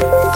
Bye.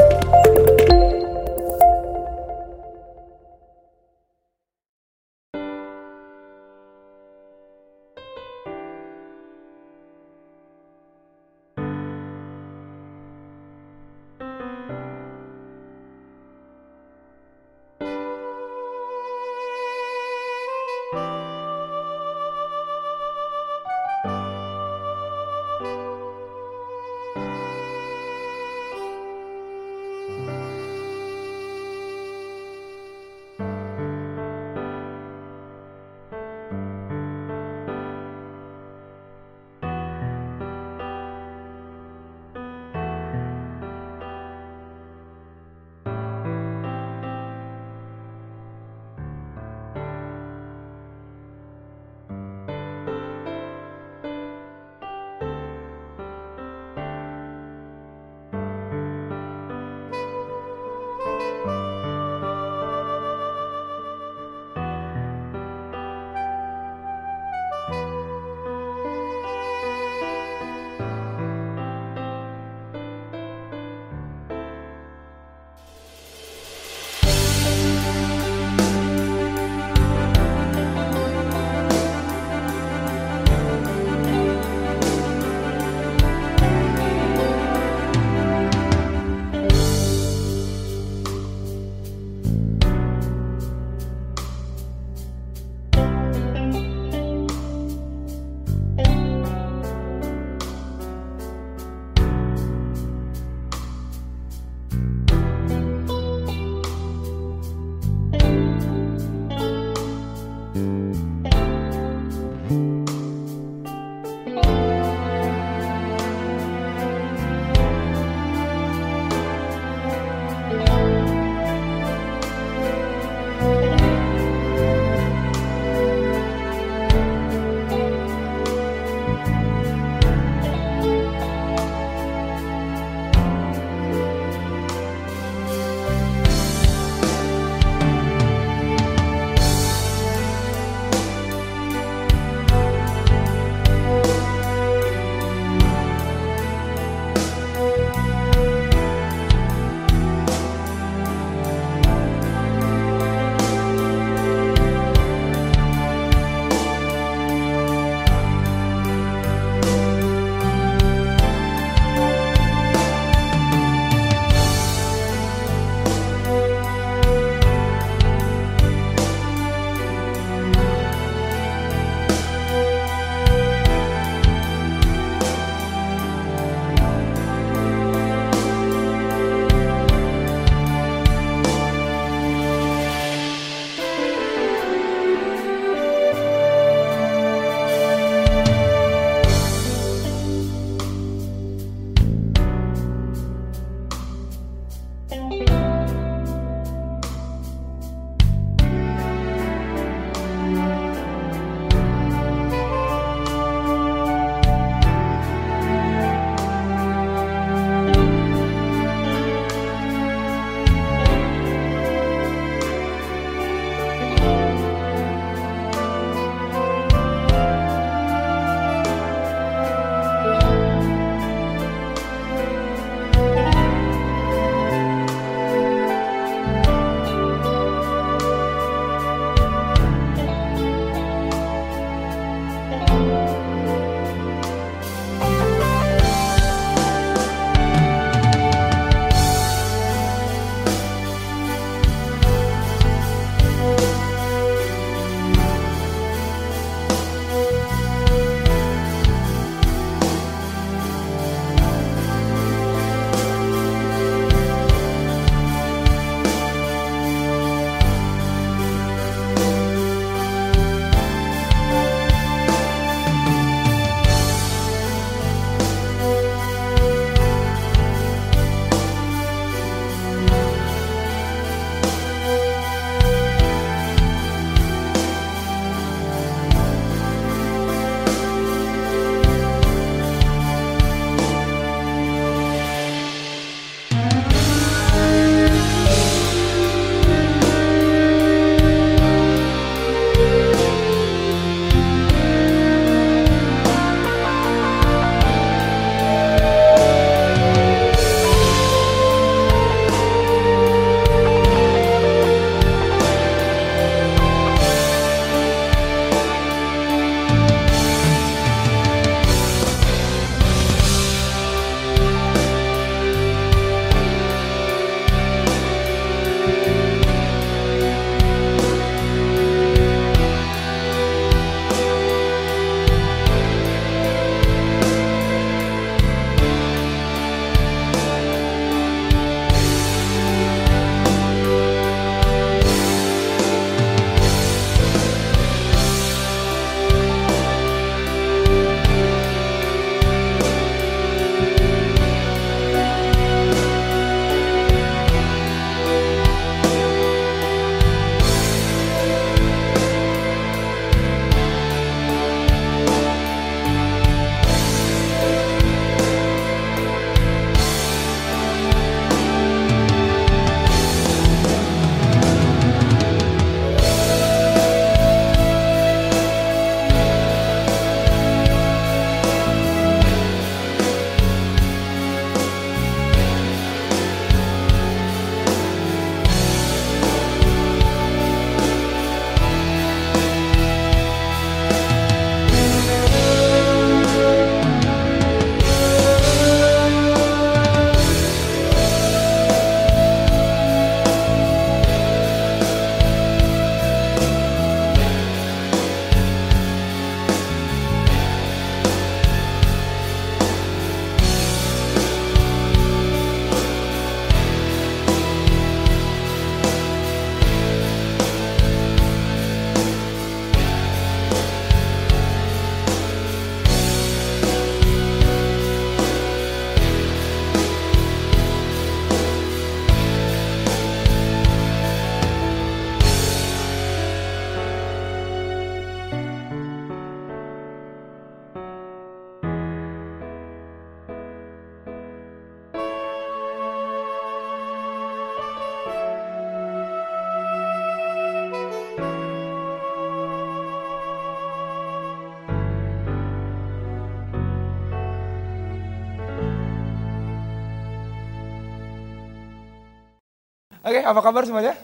Oke, apa kabar semuanya?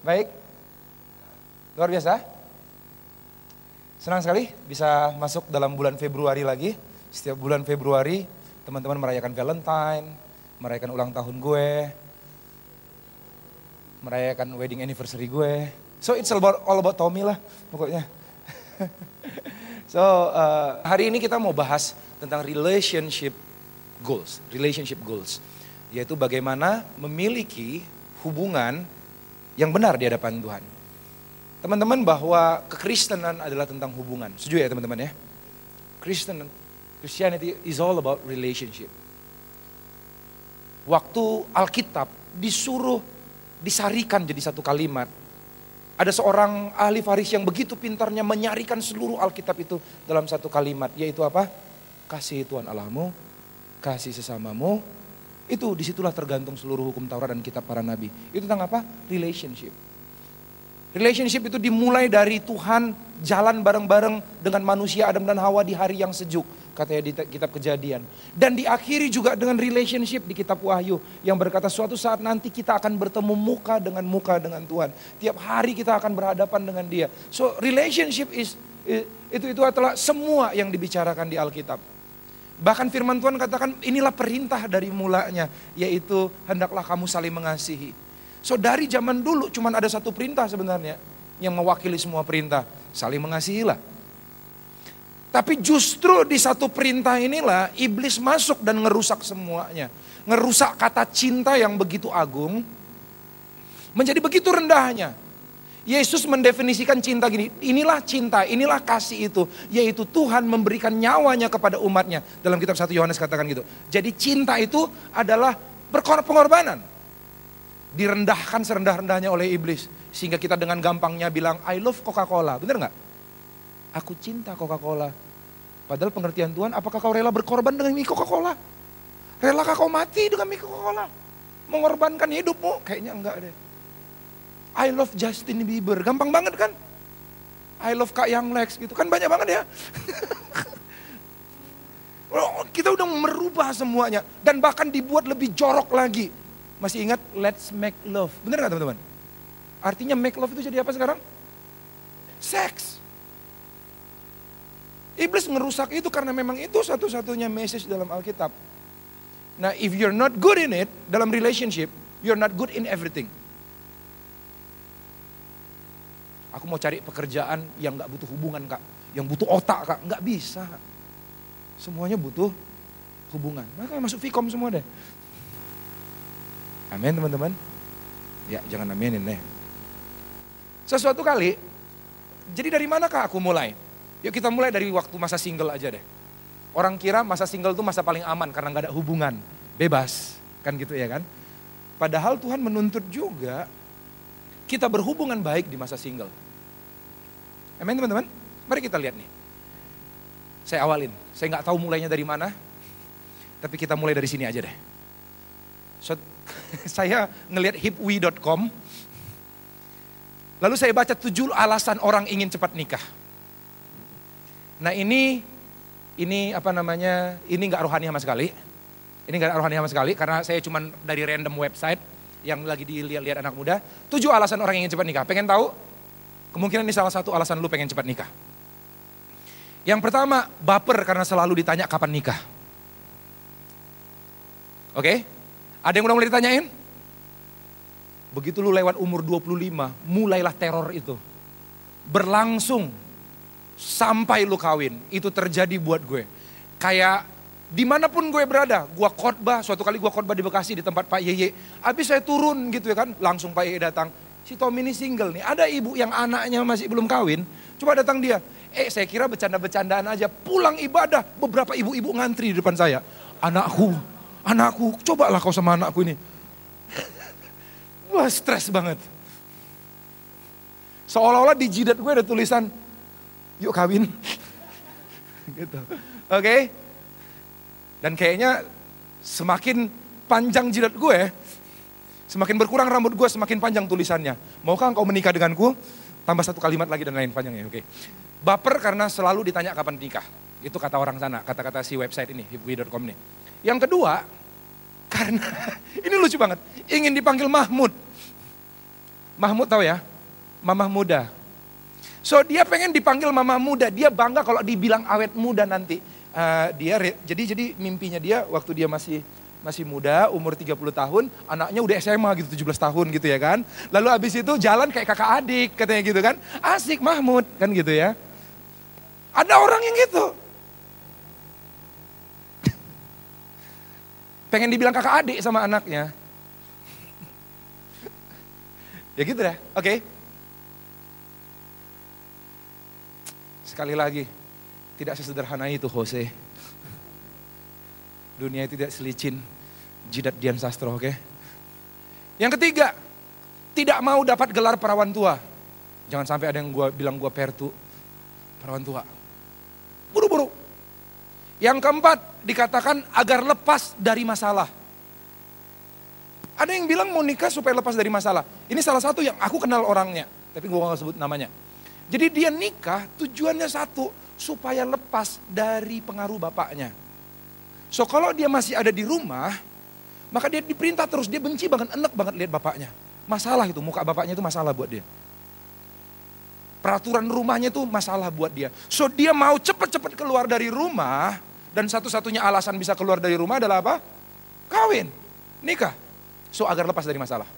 Baik. Luar biasa. Senang sekali bisa masuk dalam bulan Februari lagi. Setiap bulan Februari teman-teman merayakan Valentine, merayakan ulang tahun gue, merayakan wedding anniversary gue. So it's all about, all about Tommy lah pokoknya. so uh, hari ini kita mau bahas tentang relationship goals, relationship goals. Yaitu bagaimana memiliki hubungan yang benar di hadapan Tuhan. Teman-teman bahwa kekristenan adalah tentang hubungan. Setuju ya teman-teman ya? Kristen, Christianity is all about relationship. Waktu Alkitab disuruh disarikan jadi satu kalimat. Ada seorang ahli Faris yang begitu pintarnya menyarikan seluruh Alkitab itu dalam satu kalimat. Yaitu apa? Kasih Tuhan Allahmu, kasih sesamamu. Itu di situlah tergantung seluruh hukum Taurat dan kitab para nabi. Itu tentang apa? Relationship. Relationship itu dimulai dari Tuhan jalan bareng-bareng dengan manusia Adam dan Hawa di hari yang sejuk. Katanya di kitab kejadian. Dan diakhiri juga dengan relationship di kitab Wahyu. Yang berkata suatu saat nanti kita akan bertemu muka dengan muka dengan Tuhan. Tiap hari kita akan berhadapan dengan dia. So relationship is itu itu adalah semua yang dibicarakan di Alkitab. Bahkan firman Tuhan katakan inilah perintah dari mulanya. Yaitu hendaklah kamu saling mengasihi. So dari zaman dulu cuma ada satu perintah sebenarnya yang mewakili semua perintah, saling mengasihilah. Tapi justru di satu perintah inilah iblis masuk dan ngerusak semuanya. Ngerusak kata cinta yang begitu agung menjadi begitu rendahnya. Yesus mendefinisikan cinta gini, inilah cinta, inilah kasih itu, yaitu Tuhan memberikan nyawanya kepada umatnya. Dalam kitab 1 Yohanes katakan gitu. Jadi cinta itu adalah pengorbanan direndahkan serendah-rendahnya oleh iblis. Sehingga kita dengan gampangnya bilang, I love Coca-Cola. Bener nggak? Aku cinta Coca-Cola. Padahal pengertian Tuhan, apakah kau rela berkorban dengan mie Coca-Cola? Relakah kau mati dengan mie Coca-Cola? Mengorbankan hidupmu? Kayaknya enggak deh. I love Justin Bieber. Gampang banget kan? I love Kak Yang Lex gitu kan banyak banget ya. kita udah merubah semuanya dan bahkan dibuat lebih jorok lagi masih ingat let's make love. Bener gak teman-teman? Artinya make love itu jadi apa sekarang? Seks. Iblis ngerusak itu karena memang itu satu-satunya message dalam Alkitab. Nah, if you're not good in it, dalam relationship, you're not good in everything. Aku mau cari pekerjaan yang gak butuh hubungan kak. Yang butuh otak kak. Gak bisa. Semuanya butuh hubungan. Makanya masuk Vcom semua deh. Amin teman-teman. Ya jangan aminin deh. Sesuatu kali, jadi dari manakah aku mulai? Yuk kita mulai dari waktu masa single aja deh. Orang kira masa single itu masa paling aman karena nggak ada hubungan, bebas, kan gitu ya kan? Padahal Tuhan menuntut juga kita berhubungan baik di masa single. Amin teman-teman? Mari kita lihat nih. Saya awalin, saya nggak tahu mulainya dari mana, tapi kita mulai dari sini aja deh. So, saya ngelihat hipwi.com. Lalu saya baca tujuh alasan orang ingin cepat nikah. Nah ini, ini apa namanya, ini nggak rohani sama sekali. Ini nggak rohani sama sekali karena saya cuma dari random website yang lagi dilihat-lihat anak muda. Tujuh alasan orang ingin cepat nikah. Pengen tahu? Kemungkinan ini salah satu alasan lu pengen cepat nikah. Yang pertama, baper karena selalu ditanya kapan nikah. Oke? Ada yang udah mulai ditanyain? Begitu lu lewat umur 25, mulailah teror itu. Berlangsung sampai lu kawin. Itu terjadi buat gue. Kayak di mana pun gue berada, gue khotbah, suatu kali gue khotbah di Bekasi di tempat Pak Yeye. Habis saya turun gitu ya kan, langsung Pak Yeye datang. Si Tommy ini single nih, ada ibu yang anaknya masih belum kawin, coba datang dia. Eh saya kira bercanda-bercandaan aja, pulang ibadah, beberapa ibu-ibu ngantri di depan saya. Anakku, Anakku, cobalah kau sama anakku ini. Wah stres banget. Seolah-olah di jidat gue ada tulisan, yuk kawin. gitu. Oke. Okay? Dan kayaknya semakin panjang jidat gue, semakin berkurang rambut gue, semakin panjang tulisannya. Maukah engkau menikah denganku? Tambah satu kalimat lagi dan lain panjangnya. Oke. Okay. Baper karena selalu ditanya kapan nikah. Itu kata orang sana, kata-kata si website ini, hipwi.com nih. Yang kedua, Karena ini lucu banget. Ingin dipanggil Mahmud. Mahmud tahu ya? Mamah muda. So dia pengen dipanggil mama muda. Dia bangga kalau dibilang awet muda nanti. Uh, dia jadi jadi mimpinya dia waktu dia masih masih muda, umur 30 tahun, anaknya udah SMA gitu, 17 tahun gitu ya kan. Lalu abis itu jalan kayak kakak adik katanya gitu kan. Asik Mahmud kan gitu ya. Ada orang yang gitu. Pengen dibilang kakak adik sama anaknya. ya gitu deh, oke. Okay. Sekali lagi, tidak sesederhana itu Jose. Dunia tidak selicin jidat Dian Sastro, oke. Okay? Yang ketiga, tidak mau dapat gelar perawan tua. Jangan sampai ada yang gua bilang gua pertu perawan tua. Buru-buru. Yang keempat, dikatakan agar lepas dari masalah. Ada yang bilang mau nikah supaya lepas dari masalah. Ini salah satu yang aku kenal orangnya, tapi gue gak sebut namanya. Jadi dia nikah tujuannya satu, supaya lepas dari pengaruh bapaknya. So kalau dia masih ada di rumah, maka dia diperintah terus, dia benci banget, enek banget lihat bapaknya. Masalah itu, muka bapaknya itu masalah buat dia. Peraturan rumahnya itu masalah buat dia. So dia mau cepet-cepet keluar dari rumah, dan satu-satunya alasan bisa keluar dari rumah adalah apa? Kawin, nikah. So agar lepas dari masalah.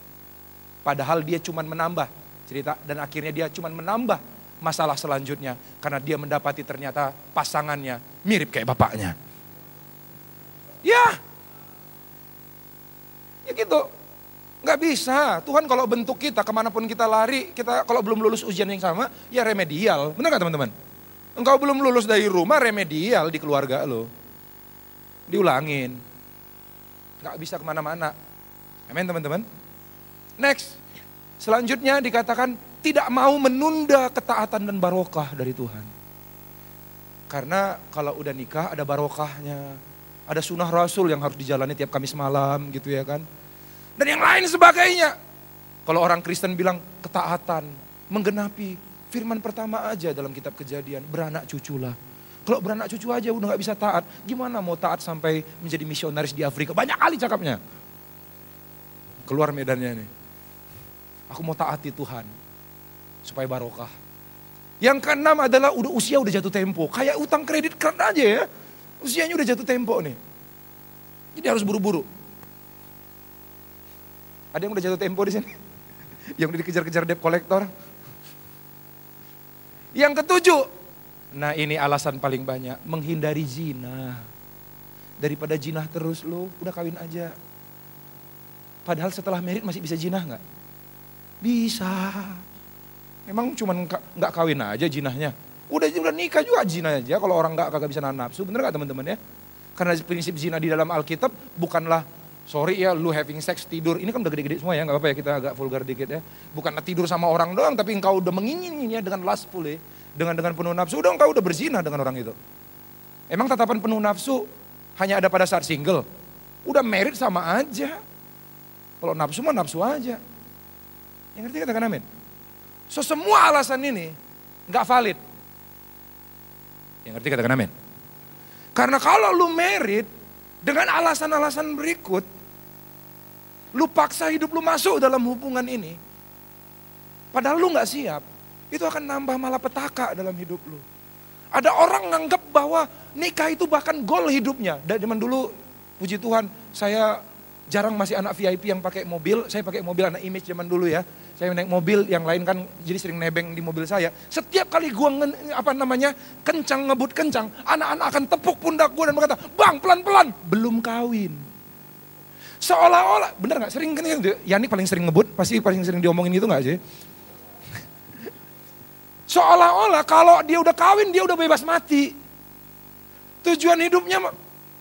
Padahal dia cuma menambah cerita dan akhirnya dia cuma menambah masalah selanjutnya karena dia mendapati ternyata pasangannya mirip kayak bapaknya. Ya, ya gitu. Nggak bisa. Tuhan kalau bentuk kita ke mana pun kita lari, kita kalau belum lulus ujian yang sama, ya remedial. Benar nggak teman-teman? Engkau belum lulus dari rumah, remedial di keluarga lo. Diulangin. Nggak bisa ke mana-mana. Amin teman-teman. Next. Selanjutnya dikatakan tidak mau menunda ketaatan dan barokah dari Tuhan. Karena kalau udah nikah ada barokahnya. Ada sunnah rasul yang harus dijalani tiap Kamis malam gitu ya kan. Dan yang lain sebagainya. Kalau orang Kristen bilang ketaatan, menggenapi firman pertama aja dalam kitab kejadian, beranak cuculah. Kalau beranak cucu aja udah gak bisa taat, gimana mau taat sampai menjadi misionaris di Afrika? Banyak kali cakapnya. Keluar medannya ini. Aku mau taati Tuhan supaya barokah. Yang keenam adalah udah usia udah jatuh tempo. Kayak utang kredit keren aja ya. Usianya udah jatuh tempo nih. Jadi harus buru-buru. Ada yang udah jatuh tempo di sini? Yang udah dikejar-kejar debt collector? Yang ketujuh, nah ini alasan paling banyak, menghindari zina. Daripada zina terus lo, udah kawin aja. Padahal setelah merit masih bisa zina nggak? Bisa. Emang cuman nggak kawin aja jinahnya. Udah udah nikah juga zina aja kalau orang nggak kagak bisa nahan nafsu. Bener gak teman-teman ya? Karena prinsip zina di dalam Alkitab bukanlah sorry ya lu having sex tidur. Ini kan udah gede-gede semua ya nggak apa-apa ya kita agak vulgar dikit ya. Bukanlah tidur sama orang doang tapi engkau udah menginginnya dengan lustful ya. Dengan dengan penuh nafsu udah engkau udah berzina dengan orang itu. Emang tatapan penuh nafsu hanya ada pada saat single? Udah married sama aja. Kalau nafsu mah nafsu aja. Yang ngerti katakan amin. So semua alasan ini nggak valid. Yang ngerti katakan amin. Karena kalau lu merit dengan alasan-alasan berikut, lu paksa hidup lu masuk dalam hubungan ini, padahal lu nggak siap, itu akan nambah malah petaka dalam hidup lu. Ada orang nganggap bahwa nikah itu bahkan gol hidupnya. Dan zaman dulu, puji Tuhan, saya jarang masih anak VIP yang pakai mobil, saya pakai mobil anak image zaman dulu ya saya naik mobil yang lain kan jadi sering nebeng di mobil saya. Setiap kali gua nge, apa namanya kencang ngebut kencang, anak-anak akan tepuk pundak gua dan berkata, bang pelan-pelan, belum kawin. Seolah-olah, bener nggak sering kan Yani paling sering ngebut, pasti paling sering diomongin gitu nggak sih? Seolah-olah kalau dia udah kawin dia udah bebas mati. Tujuan hidupnya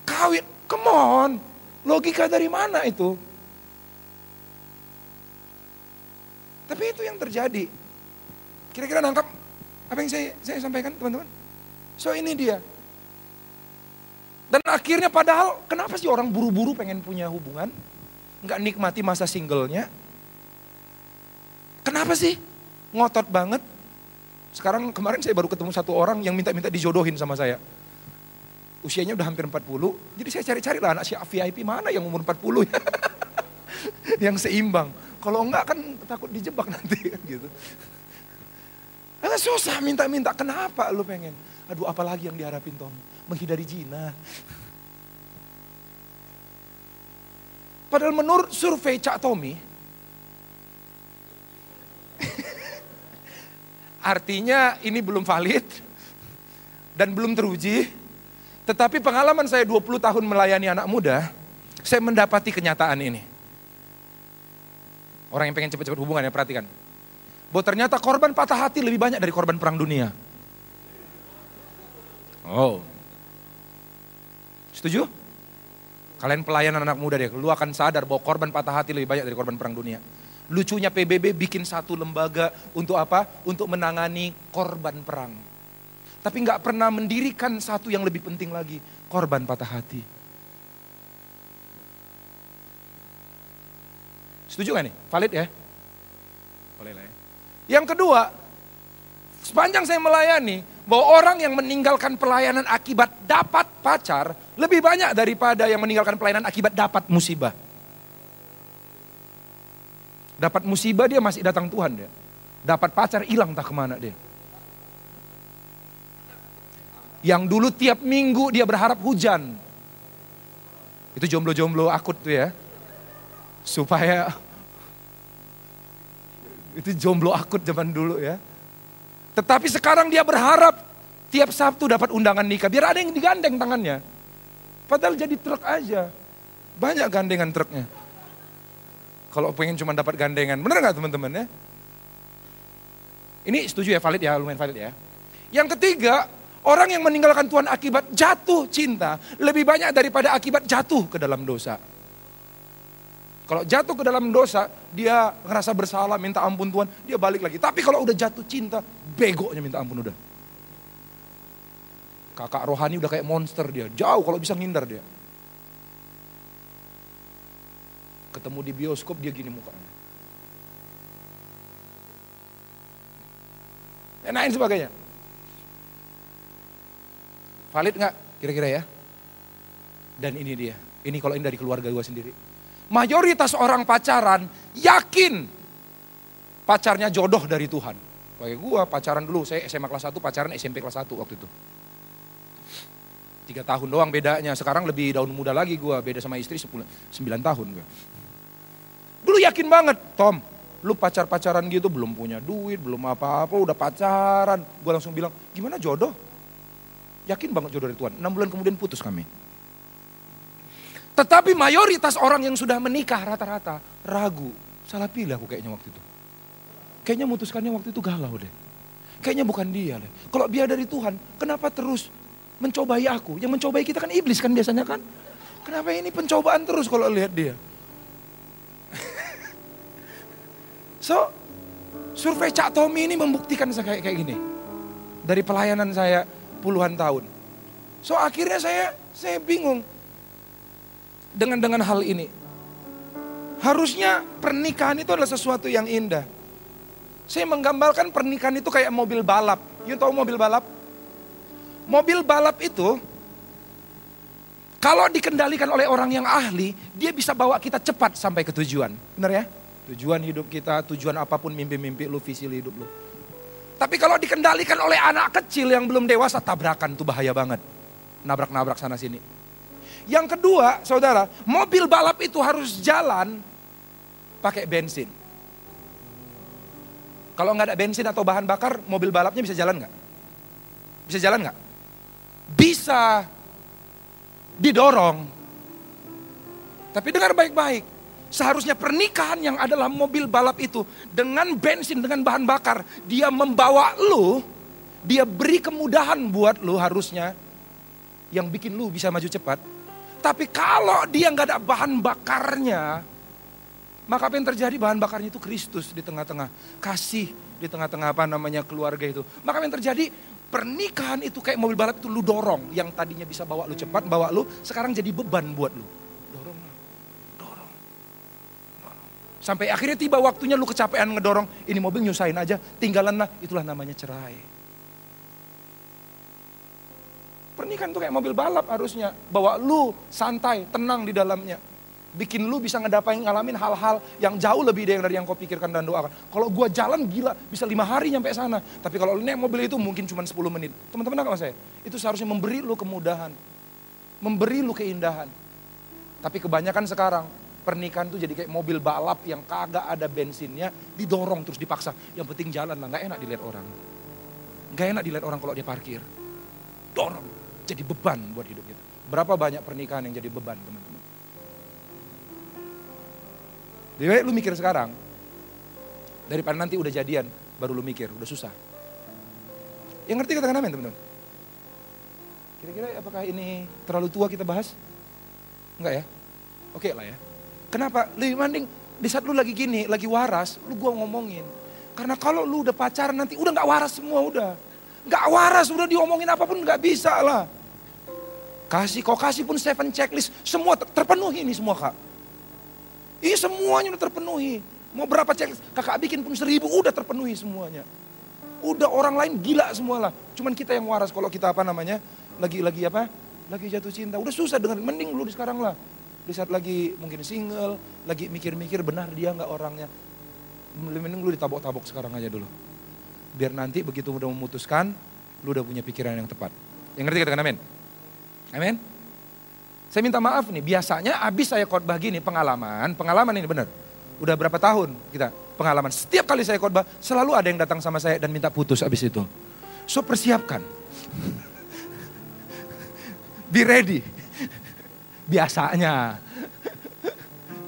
kawin, come on. Logika dari mana itu? Tapi itu yang terjadi. Kira-kira nangkap apa yang saya, saya sampaikan teman-teman? So ini dia. Dan akhirnya padahal kenapa sih orang buru-buru pengen punya hubungan? Nggak nikmati masa singlenya? Kenapa sih? Ngotot banget. Sekarang kemarin saya baru ketemu satu orang yang minta-minta dijodohin sama saya. Usianya udah hampir 40. Jadi saya cari-cari lah anak si VIP mana yang umur 40 ya. yang seimbang. Kalau enggak kan takut dijebak nanti kan gitu. Karena susah minta-minta. Kenapa lu pengen? Aduh apalagi yang diharapin Tom? Menghindari jina. Padahal menurut survei Cak Tommy, artinya ini belum valid dan belum teruji, tetapi pengalaman saya 20 tahun melayani anak muda, saya mendapati kenyataan ini. Orang yang pengen cepat-cepat hubungan ya perhatikan. Bahwa ternyata korban patah hati lebih banyak dari korban perang dunia. Oh. Setuju? Kalian pelayanan anak muda deh, lu akan sadar bahwa korban patah hati lebih banyak dari korban perang dunia. Lucunya PBB bikin satu lembaga untuk apa? Untuk menangani korban perang. Tapi nggak pernah mendirikan satu yang lebih penting lagi, korban patah hati. Setuju gak nih? Valid ya? Boleh lah ya. Yang kedua, sepanjang saya melayani, bahwa orang yang meninggalkan pelayanan akibat dapat pacar lebih banyak daripada yang meninggalkan pelayanan akibat dapat musibah. Dapat musibah dia masih datang Tuhan dia. Dapat pacar hilang tak ke mana dia. Yang dulu tiap minggu dia berharap hujan. Itu jomblo-jomblo akut tuh ya. Supaya itu jomblo akut zaman dulu ya tetapi sekarang dia berharap tiap Sabtu dapat undangan nikah. Biar ada yang digandeng tangannya. Padahal jadi truk aja. Banyak gandengan truknya. Kalau pengen cuma dapat gandengan. Bener gak teman-teman ya? Ini setuju ya valid ya, lumayan valid ya. Yang ketiga, orang yang meninggalkan Tuhan akibat jatuh cinta lebih banyak daripada akibat jatuh ke dalam dosa. Kalau jatuh ke dalam dosa, dia ngerasa bersalah, minta ampun Tuhan, dia balik lagi. Tapi kalau udah jatuh cinta, begonya minta ampun udah. Kakak rohani udah kayak monster dia, jauh kalau bisa ngindar dia. Ketemu di bioskop dia gini mukanya. Dan sebagainya. Valid nggak kira-kira ya? Dan ini dia. Ini kalau ini dari keluarga gue sendiri mayoritas orang pacaran yakin pacarnya jodoh dari Tuhan. Kayak gue pacaran dulu, saya SMA kelas 1, pacaran SMP kelas 1 waktu itu. Tiga tahun doang bedanya, sekarang lebih daun muda lagi gue, beda sama istri 10, 9 tahun gue. Dulu yakin banget, Tom, lu pacar-pacaran gitu belum punya duit, belum apa-apa, udah pacaran. Gue langsung bilang, gimana jodoh? Yakin banget jodoh dari Tuhan. 6 bulan kemudian putus kami. Tetapi mayoritas orang yang sudah menikah rata-rata ragu. Salah pilih aku kayaknya waktu itu. Kayaknya mutuskannya waktu itu galau deh. Kayaknya bukan dia deh. Kalau dia dari Tuhan, kenapa terus mencobai aku? Yang mencobai kita kan iblis kan biasanya kan. Kenapa ini pencobaan terus kalau lihat dia? so, survei Cak Tommy ini membuktikan saya kayak, kayak gini. Dari pelayanan saya puluhan tahun. So akhirnya saya saya bingung dengan dengan hal ini. Harusnya pernikahan itu adalah sesuatu yang indah. Saya menggambarkan pernikahan itu kayak mobil balap. You tahu mobil balap? Mobil balap itu kalau dikendalikan oleh orang yang ahli, dia bisa bawa kita cepat sampai ke tujuan. Benar ya? Tujuan hidup kita, tujuan apa pun mimpi-mimpi lu, visi hidup lu. Tapi kalau dikendalikan oleh anak kecil yang belum dewasa, tabrakan tuh bahaya banget. Nabrak-nabrak sana sini. Yang kedua, saudara, mobil balap itu harus jalan pakai bensin. Kalau nggak ada bensin atau bahan bakar, mobil balapnya bisa jalan nggak? Bisa jalan nggak? Bisa didorong. Tapi dengar baik-baik. Seharusnya pernikahan yang adalah mobil balap itu dengan bensin, dengan bahan bakar, dia membawa lu, dia beri kemudahan buat lu harusnya yang bikin lu bisa maju cepat tapi kalau dia nggak ada bahan bakarnya, maka apa yang terjadi? Bahan bakarnya itu Kristus di tengah-tengah. Kasih di tengah-tengah apa namanya keluarga itu. Maka apa yang terjadi? Pernikahan itu kayak mobil balap itu lu dorong. Yang tadinya bisa bawa lu cepat, bawa lu. Sekarang jadi beban buat lu. Sampai akhirnya tiba waktunya lu kecapean ngedorong. Ini mobil nyusahin aja, tinggalan lah. Itulah namanya cerai. Pernikahan itu kayak mobil balap harusnya. Bawa lu santai, tenang di dalamnya. Bikin lu bisa ngedapain ngalamin hal-hal yang jauh lebih dari yang kau pikirkan dan doakan. Kalau gua jalan gila, bisa lima hari nyampe sana. Tapi kalau lu naik mobil itu mungkin cuma 10 menit. Teman-teman nggak saya? Itu seharusnya memberi lu kemudahan. Memberi lu keindahan. Tapi kebanyakan sekarang, pernikahan tuh jadi kayak mobil balap yang kagak ada bensinnya, didorong terus dipaksa. Yang penting jalan lah, nggak enak dilihat orang. Nggak enak dilihat orang kalau dia parkir. Dorong, jadi beban buat hidup kita. Berapa banyak pernikahan yang jadi beban teman-teman. Jadi lu mikir sekarang, daripada nanti udah jadian, baru lu mikir, udah susah. Yang ngerti katakan amin teman-teman. Kira-kira apakah ini terlalu tua kita bahas? Enggak ya? Oke lah ya. Kenapa? Lebih mending di saat lu lagi gini, lagi waras, lu gua ngomongin. Karena kalau lu udah pacaran nanti udah gak waras semua udah. Gak waras, udah diomongin apa pun gak bisa lah. Kasih, kok kasih pun seven checklist, semua terpenuhi ini semua kak. Iya semuanya udah terpenuhi. Mau berapa cek kakak bikin pun seribu udah terpenuhi semuanya. Udah orang lain gila semua lah. Cuman kita yang waras kalau kita apa namanya lagi lagi apa? Lagi jatuh cinta. Udah susah dengan mending lu sekarang lah. Di saat lagi mungkin single, lagi mikir-mikir benar dia nggak orangnya. Mending lu ditabok-tabok sekarang aja dulu. Biar nanti begitu udah memutuskan, lu udah punya pikiran yang tepat. Yang ngerti katakan amin? Amin? Saya minta maaf nih, biasanya abis saya khotbah gini pengalaman, pengalaman ini benar. Udah berapa tahun kita pengalaman. Setiap kali saya khotbah selalu ada yang datang sama saya dan minta putus abis itu. So persiapkan. Be ready. Biasanya.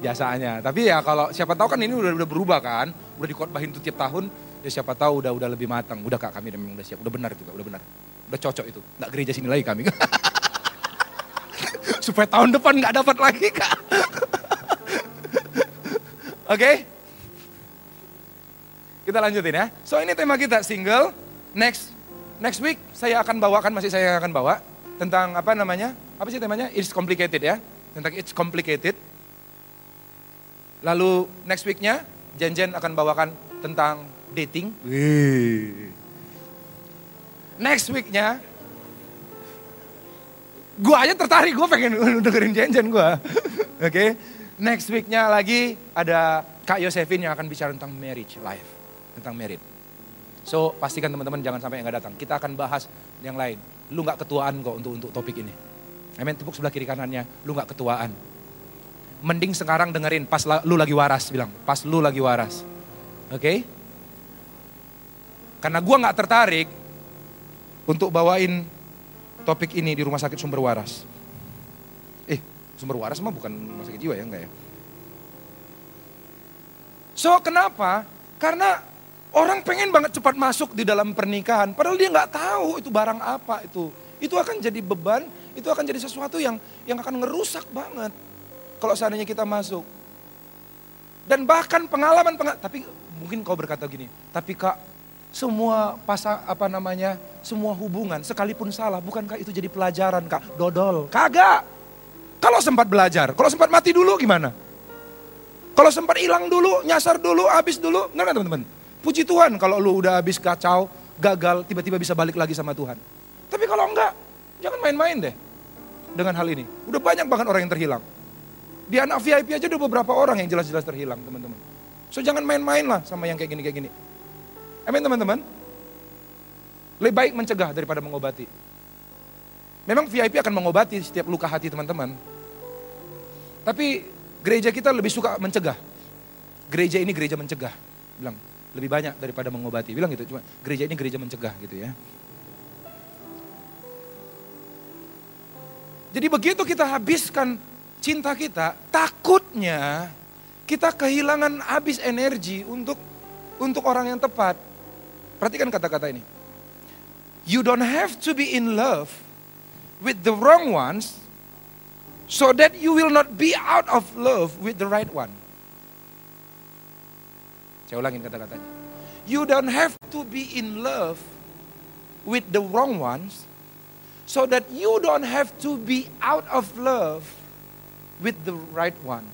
Biasanya. Tapi ya kalau siapa tahu kan ini udah udah berubah kan, udah dikhotbahin tuh tiap tahun, ya siapa tahu udah udah lebih matang. Udah kak kami memang udah siap, udah benar juga, udah benar. Udah cocok itu. Nggak gereja sini lagi kami. supaya tahun depan nggak dapat lagi kak. Oke? Okay? Kita lanjutin ya. So ini tema kita single. Next next week saya akan bawakan masih saya akan bawa tentang apa namanya? Apa sih temanya? It's complicated ya. Tentang it's complicated. Lalu next weeknya Jen-Jen akan bawakan tentang dating. Wih. Next weeknya Gue aja tertarik, gue pengen dengerin Jen-Jen gue. Oke, okay? next weeknya lagi ada Kak Yosefin yang akan bicara tentang marriage life, tentang merit. So pastikan teman-teman jangan sampai yang gak datang. Kita akan bahas yang lain. Lu gak ketuaan kok untuk untuk topik ini. Amin, tepuk sebelah kiri kanannya, lu gak ketuaan. Mending sekarang dengerin pas lu lagi waras, bilang, pas lu lagi waras. Oke? Okay? Karena gue gak tertarik untuk bawain topik ini di rumah sakit sumber waras. Eh, sumber waras mah bukan rumah sakit jiwa ya, enggak ya? So, kenapa? Karena orang pengen banget cepat masuk di dalam pernikahan, padahal dia nggak tahu itu barang apa itu. Itu akan jadi beban, itu akan jadi sesuatu yang yang akan ngerusak banget kalau seandainya kita masuk. Dan bahkan pengalaman, pengalaman tapi mungkin kau berkata gini, tapi kak semua pasang apa namanya, semua hubungan sekalipun salah, bukankah itu jadi pelajaran kak? Dodol, kagak. Kalau sempat belajar, kalau sempat mati dulu gimana? Kalau sempat hilang dulu, nyasar dulu, habis dulu, enggak teman-teman. Puji Tuhan kalau lu udah habis kacau, gagal, tiba-tiba bisa balik lagi sama Tuhan. Tapi kalau enggak, jangan main-main deh dengan hal ini. Udah banyak banget orang yang terhilang. Di anak VIP aja udah beberapa orang yang jelas-jelas terhilang teman-teman. So jangan main-main lah sama yang kayak gini-kayak gini. Amin teman-teman. Lebih baik mencegah daripada mengobati. Memang VIP akan mengobati setiap luka hati teman-teman. Tapi gereja kita lebih suka mencegah. Gereja ini gereja mencegah. Bilang, lebih banyak daripada mengobati. Bilang gitu, cuma gereja ini gereja mencegah gitu ya. Jadi begitu kita habiskan cinta kita, takutnya kita kehilangan habis energi untuk untuk orang yang tepat. Perhatikan kata-kata ini. You don't have to be in love with the wrong ones so that you will not be out of love with the right one. Saya ulangin kata-katanya. You don't have to be in love with the wrong ones so that you don't have to be out of love with the right one.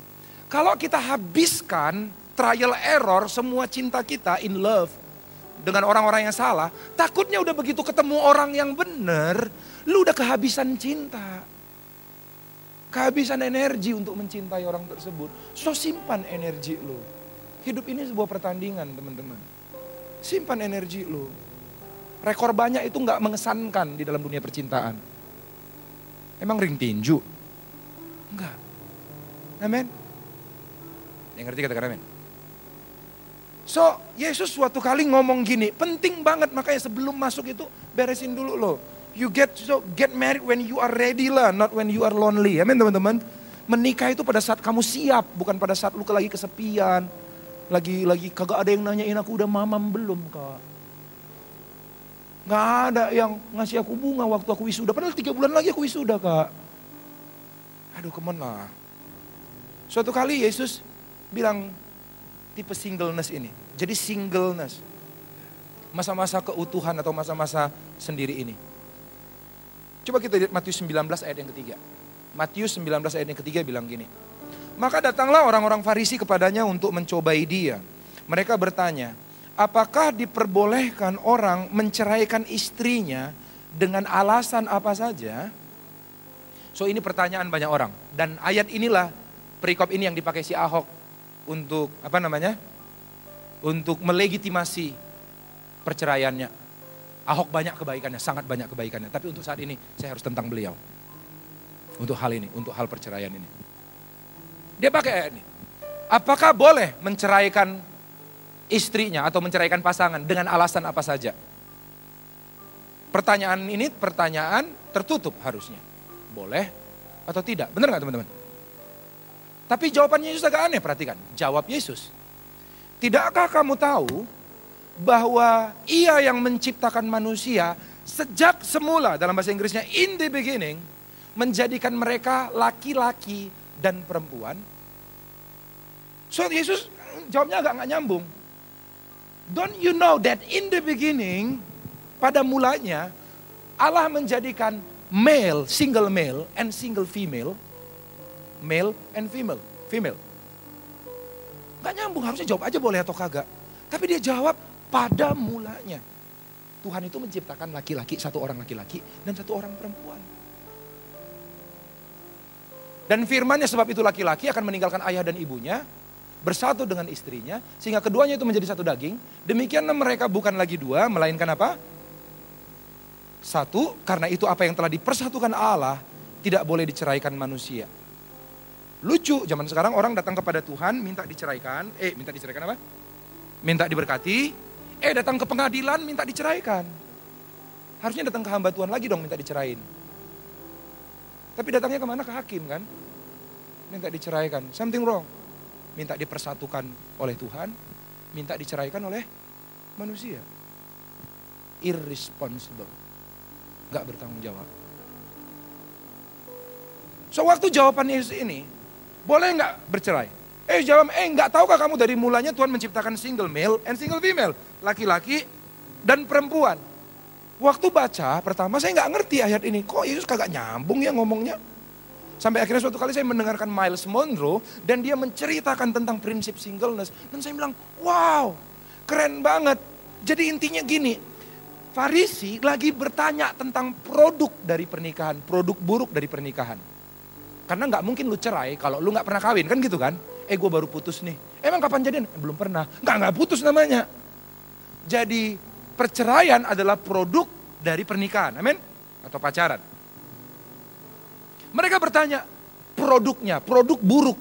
Kalau kita habiskan trial error semua cinta kita in love dengan orang-orang yang salah, takutnya udah begitu ketemu orang yang benar, Lu udah kehabisan cinta. Kehabisan energi untuk mencintai orang tersebut. So simpan energi lu. Hidup ini sebuah pertandingan teman-teman. Simpan energi lu. Rekor banyak itu nggak mengesankan di dalam dunia percintaan. Emang ring tinju? Enggak. Amin. Yang ngerti katakan amin. So, Yesus suatu kali ngomong gini, penting banget makanya sebelum masuk itu beresin dulu loh. You get so get married when you are ready lah, not when you are lonely. Amin teman-teman. Menikah itu pada saat kamu siap, bukan pada saat lu lagi kesepian. Lagi lagi kagak ada yang nanyain aku udah mamam belum kak. Gak ada yang ngasih aku bunga waktu aku wisuda. Padahal tiga bulan lagi aku wisuda kak. Aduh ke mana? Suatu kali Yesus bilang, tipe singleness ini. Jadi singleness. Masa-masa keutuhan atau masa-masa sendiri ini. Coba kita lihat Matius 19 ayat yang ketiga. Matius 19 ayat yang ketiga bilang gini. Maka datanglah orang-orang Farisi kepadanya untuk mencobai dia. Mereka bertanya, apakah diperbolehkan orang menceraikan istrinya dengan alasan apa saja? So ini pertanyaan banyak orang. Dan ayat inilah perikop ini yang dipakai si Ahok untuk apa namanya? Untuk melegitimasi perceraiannya. Ahok banyak kebaikannya, sangat banyak kebaikannya. Tapi untuk saat ini saya harus tentang beliau. Untuk hal ini, untuk hal perceraian ini. Dia pakai ayat ini. Apakah boleh menceraikan istrinya atau menceraikan pasangan dengan alasan apa saja? Pertanyaan ini pertanyaan tertutup harusnya. Boleh atau tidak? Benar nggak teman-teman? Tapi jawabannya Yesus agak aneh, perhatikan. Jawab Yesus. Tidakkah kamu tahu bahwa ia yang menciptakan manusia sejak semula dalam bahasa Inggrisnya in the beginning menjadikan mereka laki-laki dan perempuan. So Yesus jawabnya agak nggak nyambung. Don't you know that in the beginning pada mulanya Allah menjadikan male, single male and single female male and female. Female. Gak nyambung, harusnya jawab aja boleh atau kagak. Tapi dia jawab pada mulanya. Tuhan itu menciptakan laki-laki, satu orang laki-laki dan satu orang perempuan. Dan firmannya sebab itu laki-laki akan meninggalkan ayah dan ibunya, bersatu dengan istrinya, sehingga keduanya itu menjadi satu daging. Demikianlah mereka bukan lagi dua, melainkan apa? Satu, karena itu apa yang telah dipersatukan Allah tidak boleh diceraikan manusia. Lucu, zaman sekarang orang datang kepada Tuhan minta diceraikan. Eh, minta diceraikan apa? Minta diberkati. Eh, datang ke pengadilan minta diceraikan. Harusnya datang ke hamba Tuhan lagi dong minta dicerain. Tapi datangnya ke mana? Ke hakim kan? Minta diceraikan. Something wrong. Minta dipersatukan oleh Tuhan. Minta diceraikan oleh manusia. Irresponsible. Gak bertanggung jawab. So waktu jawaban Yesus ini, boleh nggak bercerai? Eh jawab, eh nggak tahukah kamu dari mulanya Tuhan menciptakan single male and single female. Laki-laki dan perempuan. Waktu baca pertama saya nggak ngerti ayat ini. Kok Yesus kagak nyambung ya ngomongnya? Sampai akhirnya suatu kali saya mendengarkan Miles Monroe dan dia menceritakan tentang prinsip singleness. Dan saya bilang, wow keren banget. Jadi intinya gini, Farisi lagi bertanya tentang produk dari pernikahan, produk buruk dari pernikahan. Karena nggak mungkin lu cerai kalau lu nggak pernah kawin kan gitu kan? Eh gue baru putus nih. Emang kapan jadian? Eh, belum pernah. Nggak nggak putus namanya. Jadi perceraian adalah produk dari pernikahan, amin? Atau pacaran. Mereka bertanya, produknya, produk buruk,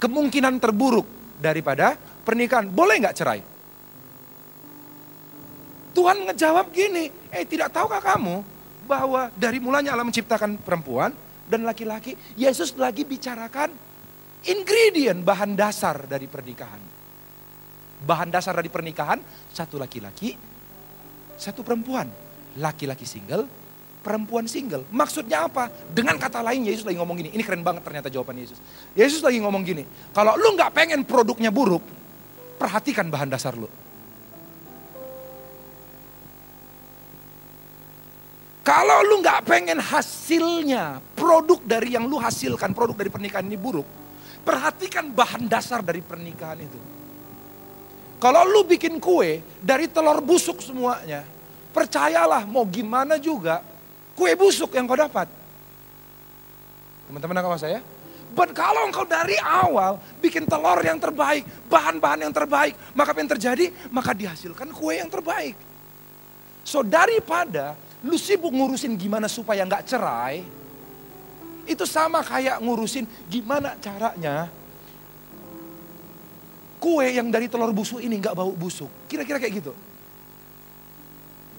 kemungkinan terburuk daripada pernikahan, boleh nggak cerai? Tuhan ngejawab gini, eh tidak tahukah kamu bahwa dari mulanya Allah menciptakan perempuan, dan laki-laki, Yesus lagi bicarakan ingredient bahan dasar dari pernikahan. Bahan dasar dari pernikahan, satu laki-laki, satu perempuan. Laki-laki single, perempuan single. Maksudnya apa? Dengan kata lain Yesus lagi ngomong gini. Ini keren banget ternyata jawaban Yesus. Yesus lagi ngomong gini. Kalau lu nggak pengen produknya buruk, perhatikan bahan dasar lu. Kalau lu nggak pengen hasilnya, produk dari yang lu hasilkan, produk dari pernikahan ini buruk, perhatikan bahan dasar dari pernikahan itu. Kalau lu bikin kue dari telur busuk semuanya, percayalah mau gimana juga, Kue busuk yang kau dapat. Teman-teman nangkap saya? But kalau engkau dari awal bikin telur yang terbaik, bahan-bahan yang terbaik, maka apa yang terjadi? Maka dihasilkan kue yang terbaik. So daripada lu sibuk ngurusin gimana supaya nggak cerai, itu sama kayak ngurusin gimana caranya kue yang dari telur busuk ini nggak bau busuk. Kira-kira kayak gitu.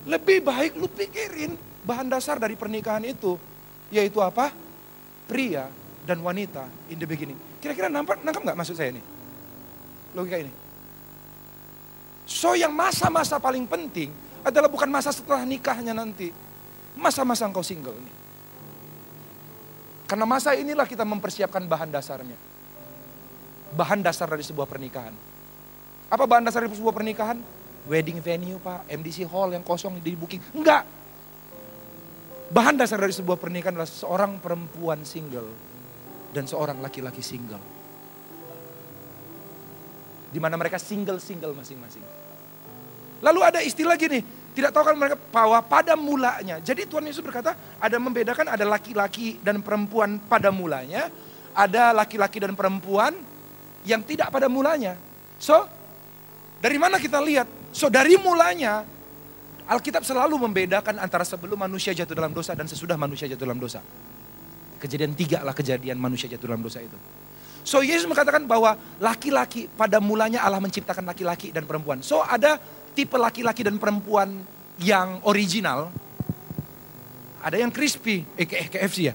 Lebih baik lu pikirin bahan dasar dari pernikahan itu. Yaitu apa? Pria dan wanita in the beginning. Kira-kira nampak nangkap nggak maksud saya ini? Logika ini. So yang masa-masa paling penting adalah bukan masa setelah nikahnya nanti. Masa-masa engkau single ini. Karena masa inilah kita mempersiapkan bahan dasarnya. Bahan dasar dari sebuah pernikahan. Apa bahan dasar dari sebuah pernikahan? Wedding venue pak, MDC hall yang kosong di booking. Enggak. Bahan dasar dari sebuah pernikahan adalah seorang perempuan single dan seorang laki-laki single. Di mana mereka single-single masing-masing. Lalu ada istilah gini, tidak tahu kan mereka bahwa pada mulanya. Jadi Tuhan Yesus berkata ada membedakan ada laki-laki dan perempuan pada mulanya, ada laki-laki dan perempuan yang tidak pada mulanya. So, dari mana kita lihat? So, dari mulanya Alkitab selalu membedakan antara sebelum manusia jatuh dalam dosa dan sesudah manusia jatuh dalam dosa. Kejadian tiga lah kejadian manusia jatuh dalam dosa itu. So Yesus mengatakan bahwa laki-laki pada mulanya Allah menciptakan laki-laki dan perempuan. So ada tipe laki-laki dan perempuan yang original. Ada yang crispy, eh KFC ya.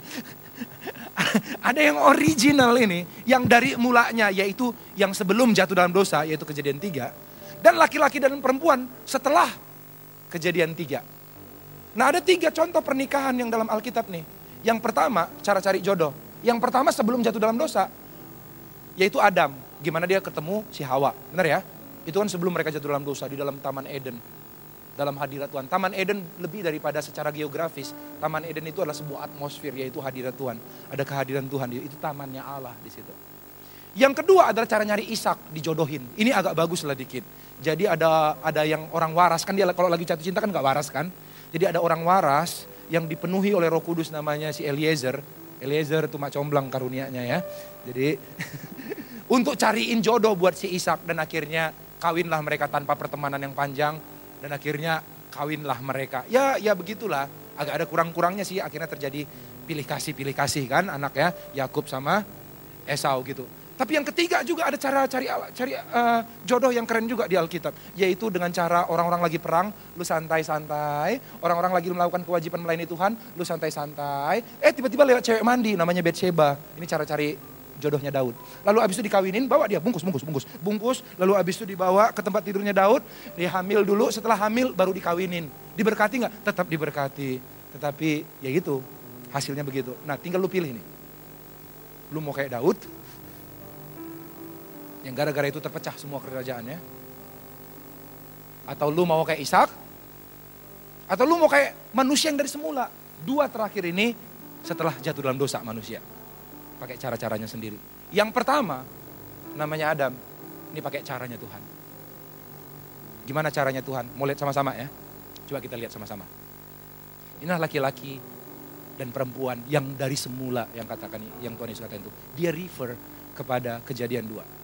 ada yang original ini, yang dari mulanya yaitu yang sebelum jatuh dalam dosa, yaitu kejadian tiga. Dan laki-laki dan perempuan setelah kejadian tiga. Nah ada tiga contoh pernikahan yang dalam Alkitab nih. Yang pertama, cara cari jodoh. Yang pertama sebelum jatuh dalam dosa, yaitu Adam. Gimana dia ketemu si Hawa. Benar ya? Itu kan sebelum mereka jatuh dalam dosa di dalam Taman Eden. Dalam hadirat Tuhan. Taman Eden lebih daripada secara geografis. Taman Eden itu adalah sebuah atmosfer yaitu hadirat Tuhan. Ada kehadiran Tuhan, itu tamannya Allah di situ. Yang kedua adalah cara nyari Ishak dijodohin. Ini agak bagus lah dikit. Jadi ada ada yang orang waras kan dia kalau lagi jatuh cinta kan gak waras kan. Jadi ada orang waras yang dipenuhi oleh Roh Kudus namanya si Eliezer. Eliezer itu mak comblang karunianya ya. Jadi untuk cariin jodoh buat si Ishak dan akhirnya kawinlah mereka tanpa pertemanan yang panjang dan akhirnya kawinlah mereka. Ya ya begitulah. Agak ada kurang-kurangnya sih akhirnya terjadi pilih kasih pilih kasih kan anak ya Yakub sama Esau gitu. Tapi yang ketiga juga ada cara cari cari uh, jodoh yang keren juga di Alkitab, yaitu dengan cara orang-orang lagi perang, lu santai-santai, orang-orang lagi melakukan kewajiban melayani Tuhan, lu santai-santai. Eh tiba-tiba lewat cewek mandi namanya Betsheba. Ini cara cari jodohnya Daud. Lalu abis itu dikawinin, bawa dia bungkus, bungkus, bungkus, bungkus. Lalu abis itu dibawa ke tempat tidurnya Daud, dia hamil dulu, setelah hamil baru dikawinin. Diberkati nggak? Tetap diberkati. Tetapi ya gitu, hasilnya begitu. Nah tinggal lu pilih nih. Lu mau kayak Daud, yang gara-gara itu terpecah semua kerajaannya. Atau lu mau kayak Ishak? Atau lu mau kayak manusia yang dari semula? Dua terakhir ini setelah jatuh dalam dosa manusia. Pakai cara-caranya sendiri. Yang pertama namanya Adam. Ini pakai caranya Tuhan. Gimana caranya Tuhan? Mau lihat sama-sama ya? Coba kita lihat sama-sama. Inilah laki-laki dan perempuan yang dari semula yang katakan yang Tuhan Yesus katakan itu. Dia refer kepada kejadian dua.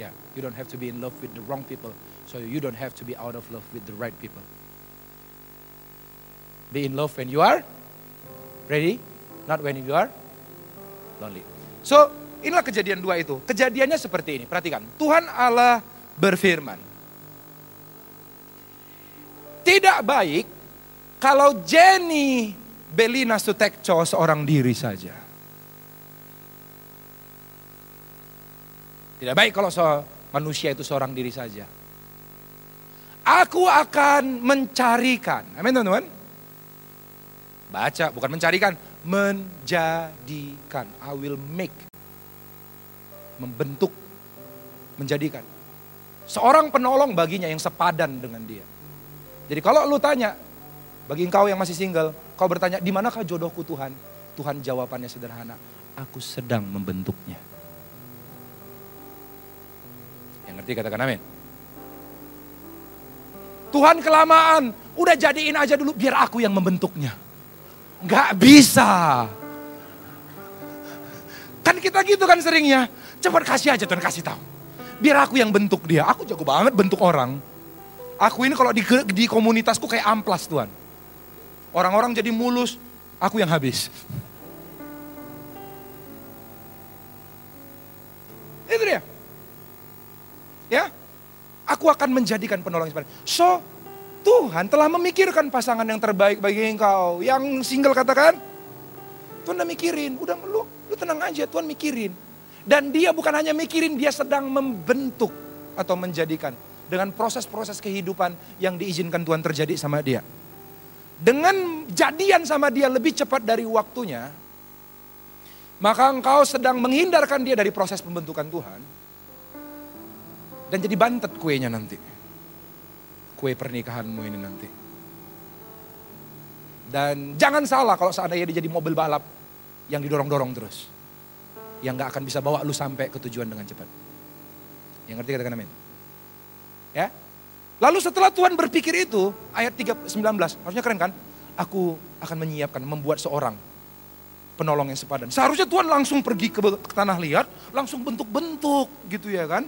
Yeah, you don't have to be in love with the wrong people. So you don't have to be out of love with the right people. Be in love when you are ready, not when you are lonely. So inilah kejadian dua itu. Kejadiannya seperti ini. Perhatikan. Tuhan Allah berfirman. Tidak baik kalau Jenny Belina Sutekco seorang diri saja. Tidak baik kalau so, manusia itu seorang diri saja. Aku akan mencarikan. Amin teman-teman. Baca, bukan mencarikan. Menjadikan. I will make. Membentuk. Menjadikan. Seorang penolong baginya yang sepadan dengan dia. Jadi kalau lu tanya, bagi engkau yang masih single, kau bertanya, di manakah jodohku Tuhan? Tuhan jawabannya sederhana, aku sedang membentuknya. Yang ngerti katakan amin. Tuhan kelamaan, udah jadiin aja dulu biar aku yang membentuknya. Nggak bisa. Kan kita gitu kan seringnya. Cepat kasih aja Tuhan kasih tahu. Biar aku yang bentuk dia. Aku jago banget bentuk orang. Aku ini kalau di, di komunitasku kayak amplas Tuhan. Orang-orang jadi mulus, aku yang habis. Itu dia. Ya, aku akan menjadikan penolong yang So, Tuhan telah memikirkan pasangan yang terbaik bagi engkau. Yang single katakan, Tuhan udah mikirin, udah lu, lu tenang aja, Tuhan mikirin. Dan dia bukan hanya mikirin, dia sedang membentuk atau menjadikan dengan proses-proses kehidupan yang diizinkan Tuhan terjadi sama dia. Dengan jadian sama dia lebih cepat dari waktunya, maka engkau sedang menghindarkan dia dari proses pembentukan Tuhan. Dan jadi bantet kuenya nanti. Kue pernikahanmu ini nanti. Dan jangan salah kalau seandainya dia jadi mobil balap yang didorong-dorong terus. Yang gak akan bisa bawa lu sampai ke tujuan dengan cepat. Yang ngerti katakan amin. Ya. Lalu setelah Tuhan berpikir itu, ayat 3, 19, harusnya keren kan? Aku akan menyiapkan, membuat seorang penolong yang sepadan. Seharusnya Tuhan langsung pergi ke, ke tanah liat, langsung bentuk-bentuk gitu ya kan.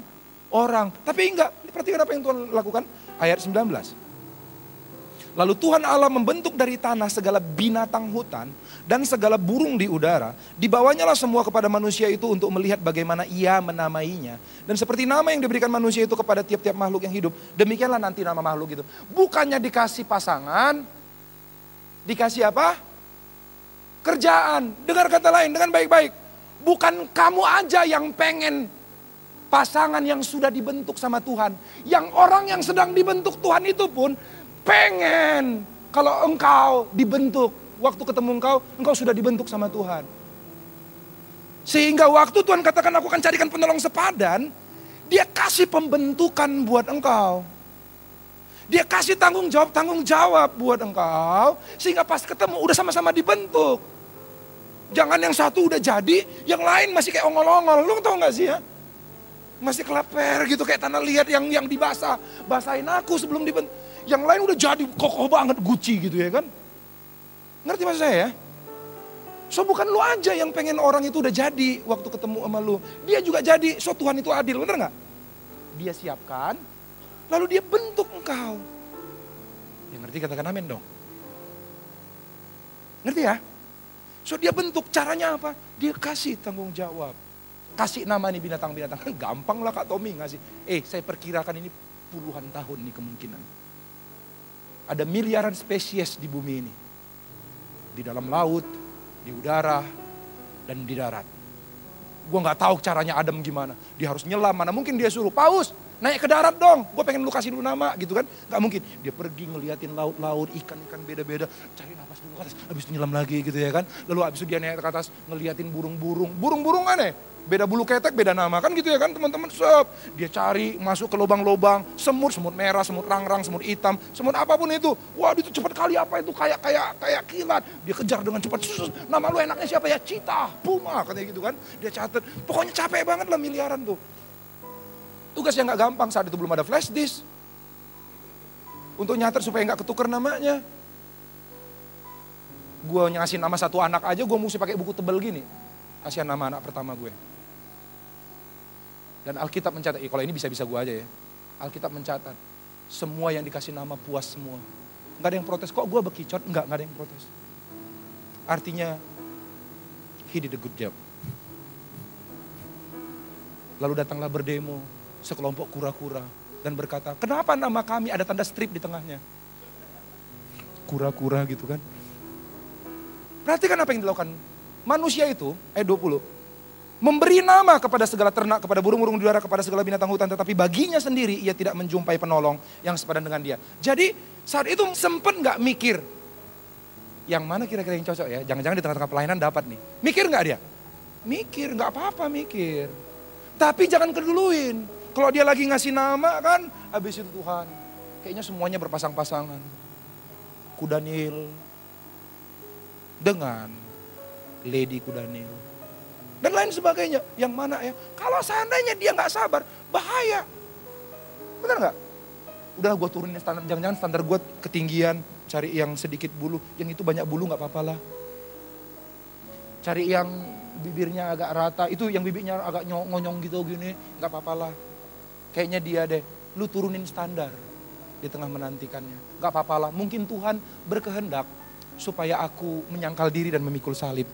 Orang, tapi enggak, perhatikan apa yang Tuhan lakukan. Ayat 19. Lalu Tuhan Allah membentuk dari tanah segala binatang hutan dan segala burung di udara. Dibawanya lah semua kepada manusia itu untuk melihat bagaimana ia menamainya. Dan seperti nama yang diberikan manusia itu kepada tiap-tiap makhluk yang hidup. Demikianlah nanti nama makhluk itu. Bukannya dikasih pasangan, dikasih apa? kerjaan. Dengar kata lain dengan baik-baik. Bukan kamu aja yang pengen pasangan yang sudah dibentuk sama Tuhan. Yang orang yang sedang dibentuk Tuhan itu pun pengen kalau engkau dibentuk. Waktu ketemu engkau, engkau sudah dibentuk sama Tuhan. Sehingga waktu Tuhan katakan aku akan carikan penolong sepadan, dia kasih pembentukan buat engkau. Dia kasih tanggung jawab, tanggung jawab buat engkau. Sehingga pas ketemu udah sama-sama dibentuk. Jangan yang satu udah jadi, yang lain masih kayak ongol-ongol. Lu tau gak sih ya? Masih kelaper gitu kayak tanah liat yang yang dibasah. Basahin aku sebelum dibentuk. Yang lain udah jadi kokoh banget Gucci gitu ya kan. Ngerti maksud saya ya? So bukan lu aja yang pengen orang itu udah jadi waktu ketemu sama lu. Dia juga jadi, so Tuhan itu adil, bener gak? Dia siapkan, lalu dia bentuk engkau. Yang ngerti katakan amin dong. Ngerti ya? So dia bentuk caranya apa? Dia kasih tanggung jawab. Kasih nama nih binatang-binatang. Gampang lah Kak Tommy ngasih. Eh saya perkirakan ini puluhan tahun nih kemungkinan. Ada miliaran spesies di bumi ini. Di dalam laut, di udara, dan di darat. Gue gak tahu caranya Adam gimana. Dia harus nyelam, mana mungkin dia suruh, paus naik ke darat dong. Gue pengen lu kasih dulu nama gitu kan. Gak mungkin. Dia pergi ngeliatin laut-laut, ikan-ikan beda-beda. Cari nafas dulu ke atas, habis itu nyelam lagi gitu ya kan. Lalu habis itu dia naik ke atas ngeliatin burung-burung. Burung-burung aneh. Beda bulu ketek, beda nama kan gitu ya kan teman-teman. Sop. Dia cari masuk ke lubang-lubang, semut, semut merah, semut rang-rang, semut hitam, semut apa pun itu. Wah itu cepat kali apa itu kayak kayak kayak kilat. Dia kejar dengan cepat. Nama lu enaknya siapa ya? Cita, puma katanya gitu kan. Dia catat. Pokoknya capek banget lah miliaran tuh. Tugas yang gak gampang saat itu belum ada flash disk. Untuk nyatet supaya gak ketuker namanya. Gue ngasih nama satu anak aja gue mesti pakai buku tebel gini. Kasihan nama anak pertama gue. Dan Alkitab mencatat, eh, kalau ini bisa-bisa gue aja ya. Alkitab mencatat, semua yang dikasih nama puas semua. Gak ada yang protes, kok gue bekicot? Enggak, gak ada yang protes. Artinya, he did a good job. Lalu datanglah berdemo, sekelompok kura-kura. Dan berkata, kenapa nama kami ada tanda strip di tengahnya? Kura-kura gitu kan. Perhatikan apa yang dilakukan. Manusia itu, ayat 20, memberi nama kepada segala ternak, kepada burung-burung udara, kepada segala binatang hutan, tetapi baginya sendiri ia tidak menjumpai penolong yang sepadan dengan dia. Jadi saat itu sempat nggak mikir, yang mana kira-kira yang cocok ya? Jangan-jangan di tengah-tengah pelayanan dapat nih. Mikir nggak dia? Mikir, nggak apa-apa mikir. Tapi jangan keduluin. Kalau dia lagi ngasih nama kan, habis itu Tuhan. Kayaknya semuanya berpasang-pasangan. Kudanil dengan Lady Kudanil dan lain sebagainya. Yang mana ya? Kalau seandainya dia nggak sabar, bahaya. Benar nggak? Udah gue turunin standar, jangan-jangan standar gue ketinggian, cari yang sedikit bulu, yang itu banyak bulu nggak apa-apa lah. Cari yang bibirnya agak rata, itu yang bibirnya agak ngonyong gitu gini, nggak apa-apa lah. Kayaknya dia deh, lu turunin standar di tengah menantikannya. Nggak apa-apa lah, mungkin Tuhan berkehendak supaya aku menyangkal diri dan memikul salib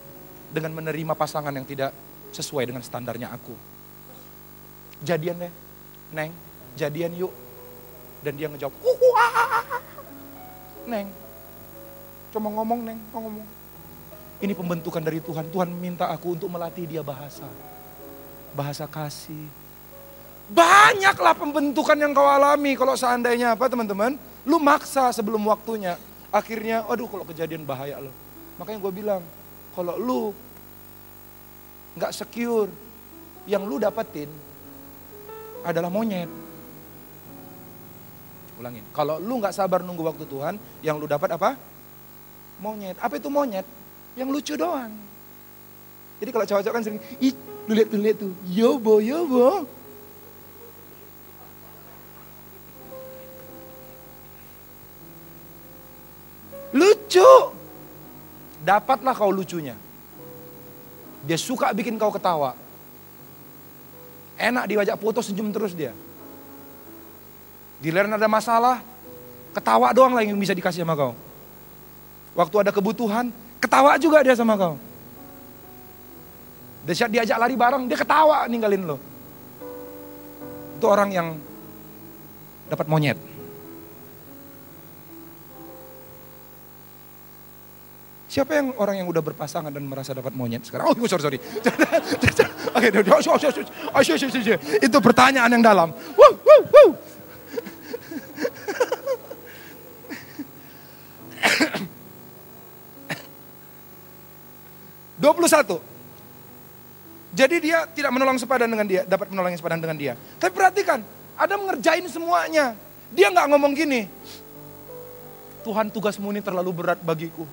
dengan menerima pasangan yang tidak sesuai dengan standarnya aku. Jadian deh, Neng, jadian yuk. Dan dia ngejawab, Neng, cuma ngomong Neng, ngomong. Ini pembentukan dari Tuhan. Tuhan minta aku untuk melatih dia bahasa. Bahasa kasih. Banyaklah pembentukan yang kau alami kalau seandainya apa teman-teman? Lu maksa sebelum waktunya. Akhirnya, aduh kalau kejadian bahaya loh. Makanya gue bilang, kalau lu nggak secure, yang lu dapetin adalah monyet. Ulangin, kalau lu nggak sabar nunggu waktu Tuhan, yang lu dapat apa? Monyet. Apa itu monyet? Yang lucu doang. Jadi kalau cowok-cowok kan sering, ih lu lihat tuh, lihat tuh, yobo, yobo. Lucu. Dapatlah kau lucunya. Dia suka bikin kau ketawa. Enak diwajak foto senyum terus dia. Giliran ada masalah, ketawa doang lah yang bisa dikasih sama kau. Waktu ada kebutuhan, Ketawa juga dia sama kau. Dia diajak lari bareng, dia ketawa ninggalin lo. Itu orang yang dapat monyet. Siapa yang orang yang udah berpasangan dan merasa dapat monyet sekarang? Oh, sorry, sorry. Oke, itu pertanyaan yang dalam. Wuh, wuh, wuh. 21. Jadi dia tidak menolong sepadan dengan dia, dapat menolong sepadan dengan dia. Tapi perhatikan, ada mengerjain semuanya. Dia nggak ngomong gini, Tuhan tugasmu ini terlalu berat bagiku.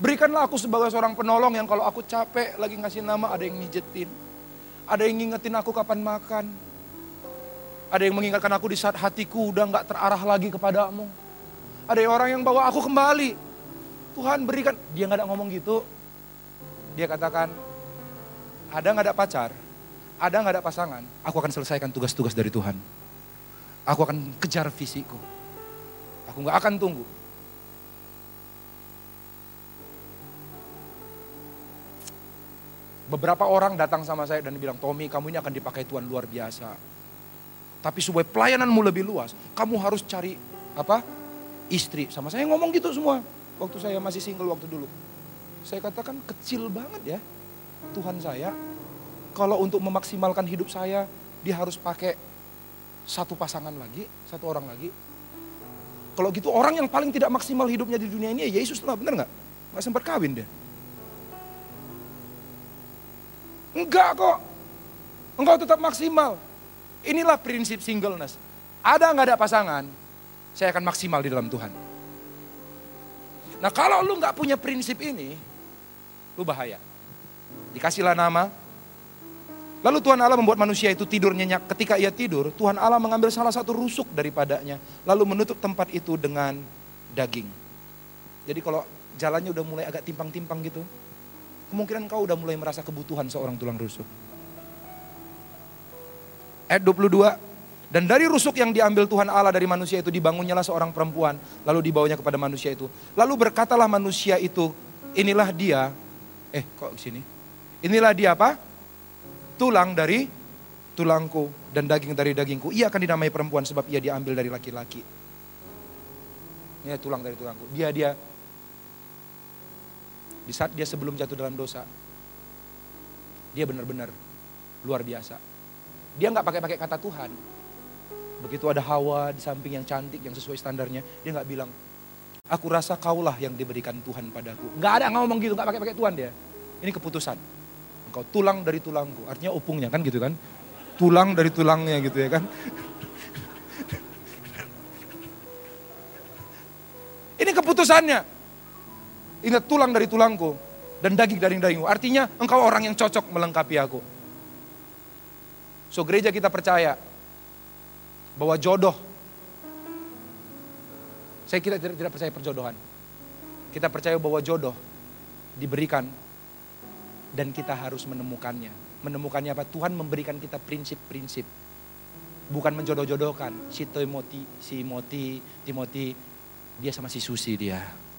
Berikanlah aku sebagai seorang penolong yang kalau aku capek lagi ngasih nama ada yang mijetin. Ada yang ngingetin aku kapan makan. Ada yang mengingatkan aku di saat hatiku udah nggak terarah lagi kepadamu. Ada orang yang bawa aku kembali. Tuhan berikan, dia nggak ada ngomong gitu. Dia katakan, ada nggak ada pacar, ada nggak ada pasangan, aku akan selesaikan tugas-tugas dari Tuhan. Aku akan kejar visiku. Aku nggak akan tunggu. Beberapa orang datang sama saya dan bilang, Tommy kamu ini akan dipakai Tuhan luar biasa. Tapi supaya pelayananmu lebih luas, kamu harus cari apa? Istri. Sama saya ngomong gitu semua. Waktu saya masih single waktu dulu. Saya katakan kecil banget ya Tuhan saya. Kalau untuk memaksimalkan hidup saya, dia harus pakai satu pasangan lagi, satu orang lagi. Kalau gitu orang yang paling tidak maksimal hidupnya di dunia ini ya Yesus lah, bener nggak? Nggak sempat kawin dia. Enggak kok. Engkau tetap maksimal. Inilah prinsip singleness. Ada nggak ada pasangan, saya akan maksimal di dalam Tuhan. Nah kalau lu nggak punya prinsip ini, lu bahaya. Dikasihlah nama. Lalu Tuhan Allah membuat manusia itu tidur nyenyak. Ketika ia tidur, Tuhan Allah mengambil salah satu rusuk daripadanya. Lalu menutup tempat itu dengan daging. Jadi kalau jalannya udah mulai agak timpang-timpang gitu, kemungkinan kau udah mulai merasa kebutuhan seorang tulang rusuk. Ayat 22, dan dari rusuk yang diambil Tuhan Allah dari manusia itu dibangunnyalah seorang perempuan, lalu dibawanya kepada manusia itu. Lalu berkatalah manusia itu, inilah dia Eh kok sini? Inilah dia apa? Tulang dari tulangku dan daging dari dagingku. Ia akan dinamai perempuan sebab ia diambil dari laki-laki. Ini tulang dari tulangku. Dia dia di saat dia sebelum jatuh dalam dosa, dia benar-benar luar biasa. Dia nggak pakai-pakai kata Tuhan. Begitu ada Hawa di samping yang cantik, yang sesuai standarnya, dia nggak bilang, Aku rasa kaulah yang diberikan Tuhan padaku. Enggak ada ngomong gitu, enggak pakai-pakai Tuhan dia. Ini keputusan. Engkau tulang dari tulangku, artinya opungnya kan gitu kan. Tulang dari tulangnya gitu ya kan. Ini keputusannya. Ingat tulang dari tulangku dan daging dari dagingku. Artinya engkau orang yang cocok melengkapi aku. So gereja kita percaya bahwa jodoh saya kita tidak, tidak percaya perjodohan. Kita percaya bahwa jodoh diberikan Dan kita harus menemukannya. Menemukannya apa? Tuhan memberikan kita prinsip-prinsip. Bukan menjodoh-jodohkan. Si Timothy, si Timothy, Timothy, dia sama si Susi dia.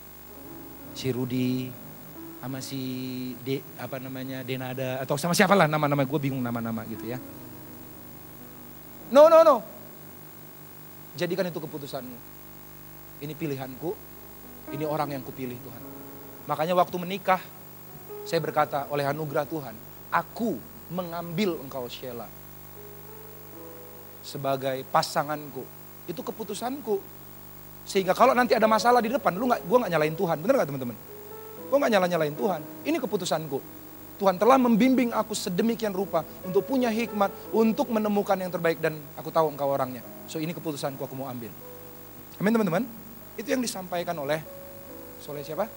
Si Rudi, sama si De, apa namanya Denada atau sama siapa lah nama-nama gue bingung nama-nama gitu ya. No no no. Jadikan itu keputusanmu. Ini pilihanku, ini orang yang kupilih Tuhan. Makanya waktu menikah, saya berkata oleh anugerah Tuhan, aku mengambil engkau Sheila sebagai pasanganku. Itu keputusanku. Sehingga kalau nanti ada masalah di depan, lu nggak, gue nggak nyalain Tuhan, bener nggak teman-teman? Gue nggak nyala nyalain Tuhan. Ini keputusanku. Tuhan telah membimbing aku sedemikian rupa untuk punya hikmat, untuk menemukan yang terbaik dan aku tahu engkau orangnya. So ini keputusanku aku mau ambil. Amin teman-teman. Itu yang disampaikan oleh soleh siapa?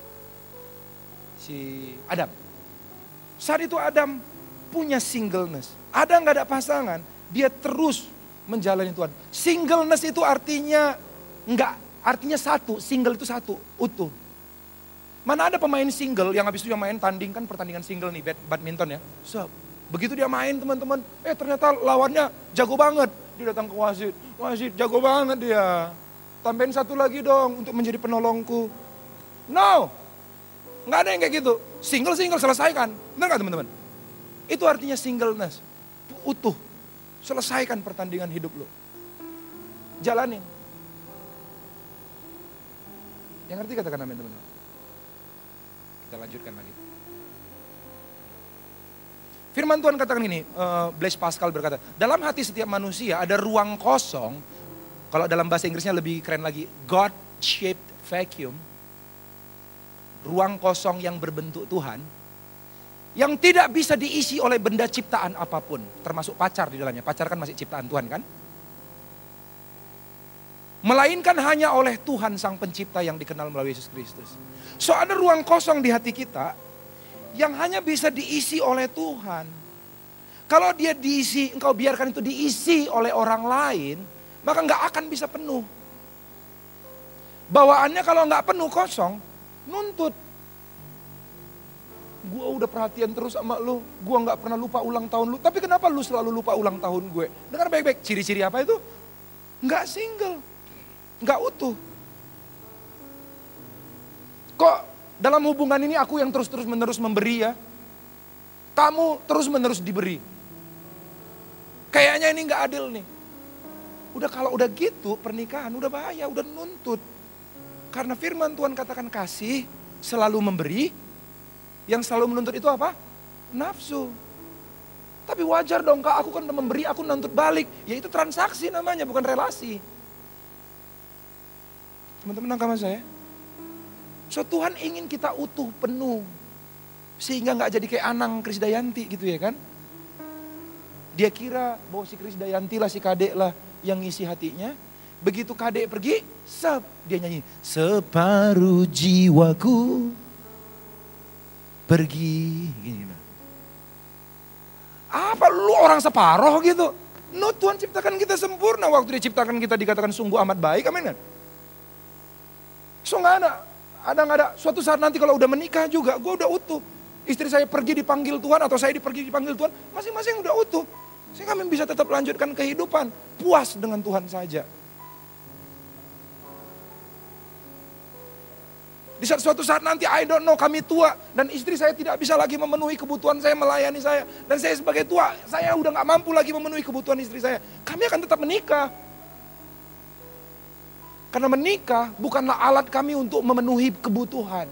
Si Adam. Saat itu Adam punya singleness. Ada nggak ada pasangan, dia terus menjalani Tuhan. Singleness itu artinya nggak artinya satu, single itu satu, utuh. Mana ada pemain single yang habis itu yang main tanding kan pertandingan single nih badminton ya. So, begitu dia main teman-teman, eh ternyata lawannya jago banget. Dia datang ke wasit, wasit jago banget dia. Tambahin satu lagi dong untuk menjadi penolongku. No, nggak ada yang kayak gitu. Single-single selesaikan, benar nggak teman-teman? Itu artinya singleness, utuh. Selesaikan pertandingan hidup lo. Jalanin. Yang ngerti katakan amin teman-teman. Kita lanjutkan lagi. Firman Tuhan katakan ini, uh, Blaise Pascal berkata, dalam hati setiap manusia ada ruang kosong, kalau dalam bahasa Inggrisnya lebih keren lagi, God-shaped vacuum, ruang kosong yang berbentuk Tuhan, yang tidak bisa diisi oleh benda ciptaan apa pun, termasuk pacar di dalamnya. Pacar kan masih ciptaan Tuhan kan? Melainkan hanya oleh Tuhan Sang Pencipta yang dikenal melalui Yesus Kristus. So ada ruang kosong di hati kita yang hanya bisa diisi oleh Tuhan. Kalau dia diisi, engkau biarkan itu diisi oleh orang lain, maka nggak akan bisa penuh. Bawaannya kalau nggak penuh kosong, nuntut. Gue udah perhatian terus sama lu, gue nggak pernah lupa ulang tahun lu. Tapi kenapa lu selalu lupa ulang tahun gue? Dengar baik-baik, ciri-ciri apa itu? Nggak single, nggak utuh. Kok dalam hubungan ini aku yang terus-terus menerus memberi ya? Kamu terus menerus diberi. Kayaknya ini nggak adil nih. Udah kalau udah gitu pernikahan udah bahaya, udah nuntut. Karena firman Tuhan katakan kasih selalu memberi, yang selalu menuntut itu apa? Nafsu. Tapi wajar dong kak, aku kan memberi, aku nuntut balik. Ya itu transaksi namanya, bukan relasi. Teman-teman nangkap saya? So Tuhan ingin kita utuh penuh. Sehingga nggak jadi kayak Anang Krisdayanti gitu ya kan. Dia kira bahwa si Krisdayanti lah si kadek lah yang ngisi hatinya. Begitu kadek pergi, sep, dia nyanyi. Separuh jiwaku pergi. Gini, gini. Apa lu orang separoh gitu? No Tuhan ciptakan kita sempurna. Waktu dia ciptakan kita dikatakan sungguh amat baik, amin kan? So nggak ada ada nggak ada. Suatu saat nanti kalau udah menikah juga, gue udah utuh. Istri saya pergi dipanggil Tuhan atau saya dipergi dipanggil Tuhan, masing-masing udah utuh. Sehingga kami bisa tetap lanjutkan kehidupan, puas dengan Tuhan saja. Di saat suatu saat nanti I don't know kami tua dan istri saya tidak bisa lagi memenuhi kebutuhan saya melayani saya dan saya sebagai tua saya udah nggak mampu lagi memenuhi kebutuhan istri saya. Kami akan tetap menikah. Karena menikah bukanlah alat kami untuk memenuhi kebutuhan.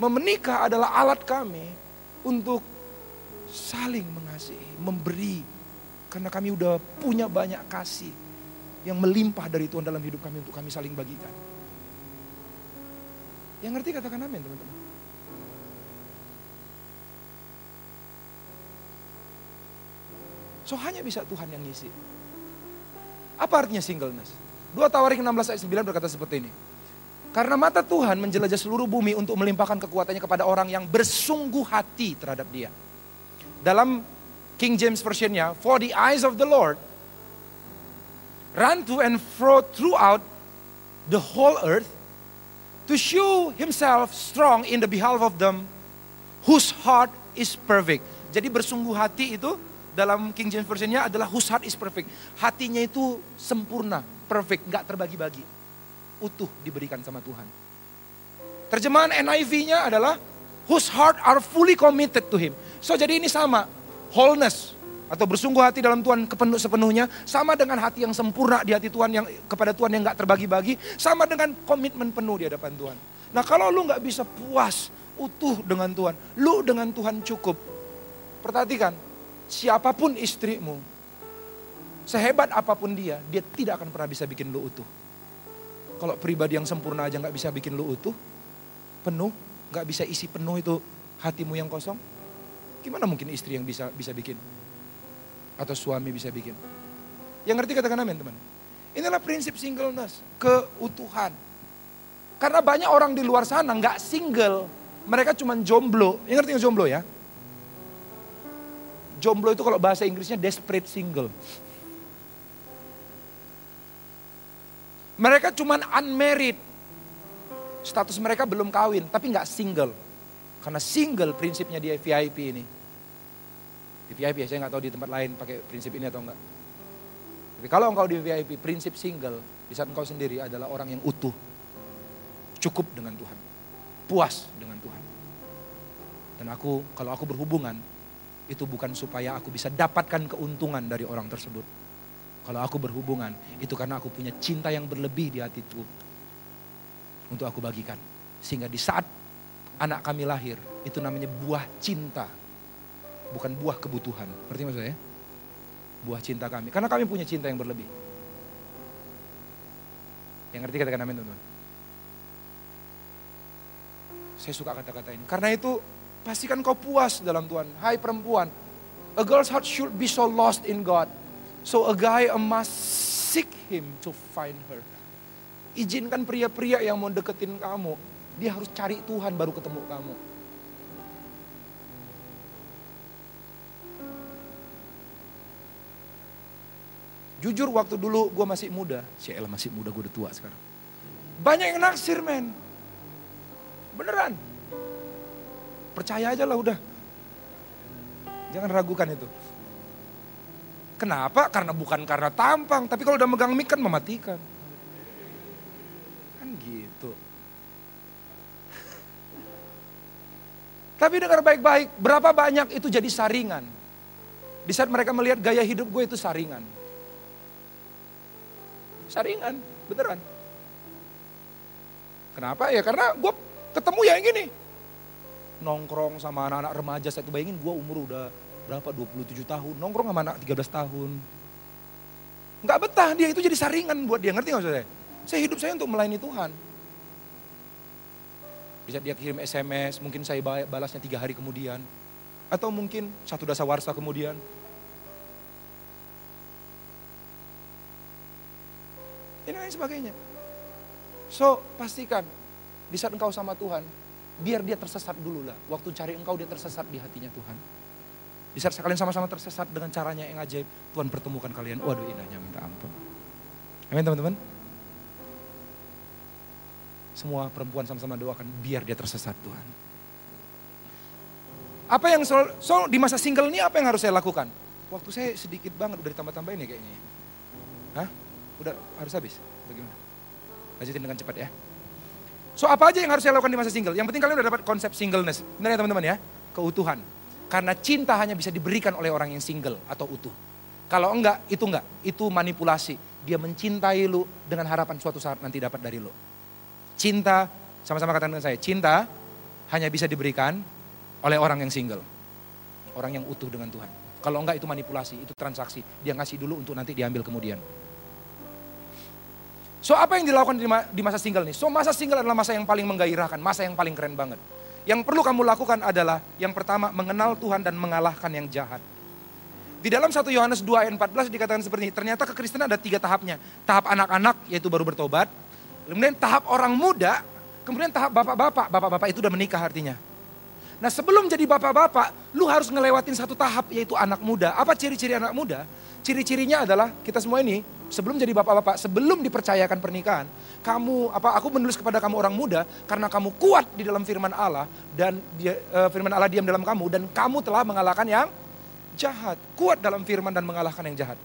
Memenikah adalah alat kami untuk saling mengasihi, memberi. Karena kami udah punya banyak kasih yang melimpah dari Tuhan dalam hidup kami untuk kami saling bagikan. Yang ngerti katakan amin teman-teman. So hanya bisa Tuhan yang ngisi. Apa artinya singleness? 2 Tawarik 16 ayat 9 berkata seperti ini. Karena mata Tuhan menjelajah seluruh bumi untuk melimpahkan kekuatannya kepada orang yang bersungguh hati terhadap dia. Dalam King James Versionnya, For the eyes of the Lord run to and fro throughout the whole earth to show himself strong in the behalf of them Whose heart is perfect. Jadi bersungguh hati itu dalam King James Version-nya adalah whose heart is perfect. Hatinya itu sempurna, perfect, nggak terbagi-bagi. Utuh diberikan sama Tuhan. Terjemahan NIV-nya adalah whose heart are fully committed to him. So jadi ini sama, wholeness atau bersungguh hati dalam Tuhan kepenuh sepenuhnya sama dengan hati yang sempurna di hati Tuhan yang kepada Tuhan yang nggak terbagi-bagi sama dengan komitmen penuh di hadapan Tuhan. Nah kalau lu nggak bisa puas utuh dengan Tuhan, lu dengan Tuhan cukup. Perhatikan, siapa pun istrimu, sehebat apa pun dia, dia tidak akan pernah bisa bikin lu utuh. Kalau pribadi yang sempurna aja nggak bisa bikin lu utuh, penuh, nggak bisa isi penuh itu hatimu yang kosong, gimana mungkin istri yang bisa bisa bikin? atau suami bisa bikin. Yang ngerti katakan amin teman. Inilah prinsip singleness, keutuhan. Karena banyak orang di luar sana nggak single, mereka cuma jomblo. Yang ngerti yang jomblo ya? Jomblo itu kalau bahasa Inggrisnya desperate single. Mereka cuma unmarried. Status mereka belum kawin, tapi nggak single. Karena single prinsipnya di VIP ini di VIP saya nggak tahu di tempat lain pakai prinsip ini atau enggak. Tapi kalau engkau di VIP, prinsip single, di saat engkau sendiri adalah orang yang utuh. Cukup dengan Tuhan. Puas dengan Tuhan. Dan aku, kalau aku berhubungan, itu bukan supaya aku bisa dapatkan keuntungan dari orang tersebut. Kalau aku berhubungan, itu karena aku punya cinta yang berlebih di hatiku. Untuk aku bagikan. Sehingga di saat anak kami lahir, itu namanya buah cinta bukan buah kebutuhan. Ngerti maksud saya? Buah cinta kami. Karena kami punya cinta yang berlebih. Yang ngerti katakan amin teman-teman. Saya suka kata-kata ini. Karena itu pastikan kau puas dalam Tuhan. Hai perempuan, a girl's heart should be so lost in God. So a guy must seek him to find her. Izinkan pria-pria yang mau deketin kamu, dia harus cari Tuhan baru ketemu kamu. Jujur waktu dulu gue masih muda, si Ella masih muda, gue udah tua sekarang. Banyak yang naksir men. Beneran. Percaya aja lah udah. Jangan ragukan itu. Kenapa? Karena bukan karena tampang, tapi kalau udah megang mic kan mematikan. Kan gitu. Tapi dengar baik-baik, berapa banyak itu jadi saringan. Di saat mereka melihat gaya hidup gue itu saringan. Saringan, beneran. Kenapa? Ya karena gue ketemu ya yang gini. Nongkrong sama anak-anak remaja, saya tuh bayangin gue umur udah berapa, 27 tahun. Nongkrong sama anak 13 tahun. Nggak betah dia, itu jadi saringan buat dia, ngerti gak saya? Saya hidup saya untuk melayani Tuhan. Bisa dia kirim SMS, mungkin saya balasnya tiga hari kemudian. Atau mungkin satu dasa warsa kemudian. ini lain sebagainya. So, pastikan di saat engkau sama Tuhan, biar dia tersesat dulu lah. Waktu cari engkau dia tersesat di hatinya Tuhan. Di saat kalian sama-sama tersesat dengan caranya yang ajaib, Tuhan pertemukan kalian. Waduh indahnya minta ampun. Amin teman-teman. Semua perempuan sama-sama doakan biar dia tersesat Tuhan. Apa yang so, so di masa single ini apa yang harus saya lakukan? Waktu saya sedikit banget udah ditambah-tambahin ya kayaknya. Hah? Udah harus habis? Bagaimana? Lanjutin dengan cepat ya. So apa aja yang harus saya lakukan di masa single? Yang penting kalian udah dapat konsep singleness. Benar ya teman-teman ya? Keutuhan. Karena cinta hanya bisa diberikan oleh orang yang single atau utuh. Kalau enggak, itu enggak. Itu manipulasi. Dia mencintai lu dengan harapan suatu saat nanti dapat dari lu. Cinta, sama-sama katakan dengan saya, cinta hanya bisa diberikan oleh orang yang single. Orang yang utuh dengan Tuhan. Kalau enggak itu manipulasi, itu transaksi. Dia ngasih dulu untuk nanti diambil kemudian. So apa yang dilakukan di masa single nih? So masa single adalah masa yang paling menggairahkan, masa yang paling keren banget. Yang perlu kamu lakukan adalah yang pertama mengenal Tuhan dan mengalahkan yang jahat. Di dalam 1 Yohanes 2 ayat 14 dikatakan seperti ini, ternyata kekristenan ada tiga tahapnya. Tahap anak-anak yaitu baru bertobat, kemudian tahap orang muda, kemudian tahap bapak-bapak, bapak-bapak itu udah menikah artinya. Nah sebelum jadi bapak-bapak, lu harus ngelewatin satu tahap yaitu anak muda. Apa ciri-ciri anak muda? Ciri-cirinya adalah kita semua ini sebelum jadi bapak-bapak, sebelum dipercayakan pernikahan, kamu apa aku menulis kepada kamu orang muda karena kamu kuat di dalam firman Allah dan dia, uh, firman Allah diam dalam kamu dan kamu telah mengalahkan yang jahat. Kuat dalam firman dan mengalahkan yang jahat.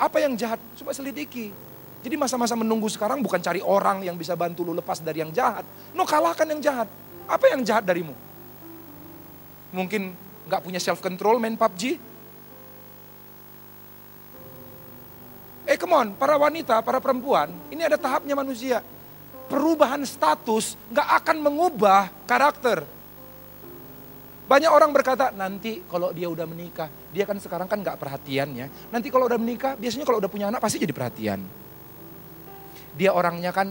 Apa yang jahat? Coba selidiki. Jadi masa-masa menunggu sekarang bukan cari orang yang bisa bantu lu lepas dari yang jahat. No kalahkan yang jahat. Apa yang jahat darimu? Mungkin nggak punya self control main PUBG? Eh come on, para wanita, para perempuan, ini ada tahapnya manusia. Perubahan status nggak akan mengubah karakter. Banyak orang berkata, nanti kalau dia udah menikah, dia kan sekarang kan nggak perhatian ya. Nanti kalau udah menikah, biasanya kalau udah punya anak pasti jadi perhatian. Dia orangnya kan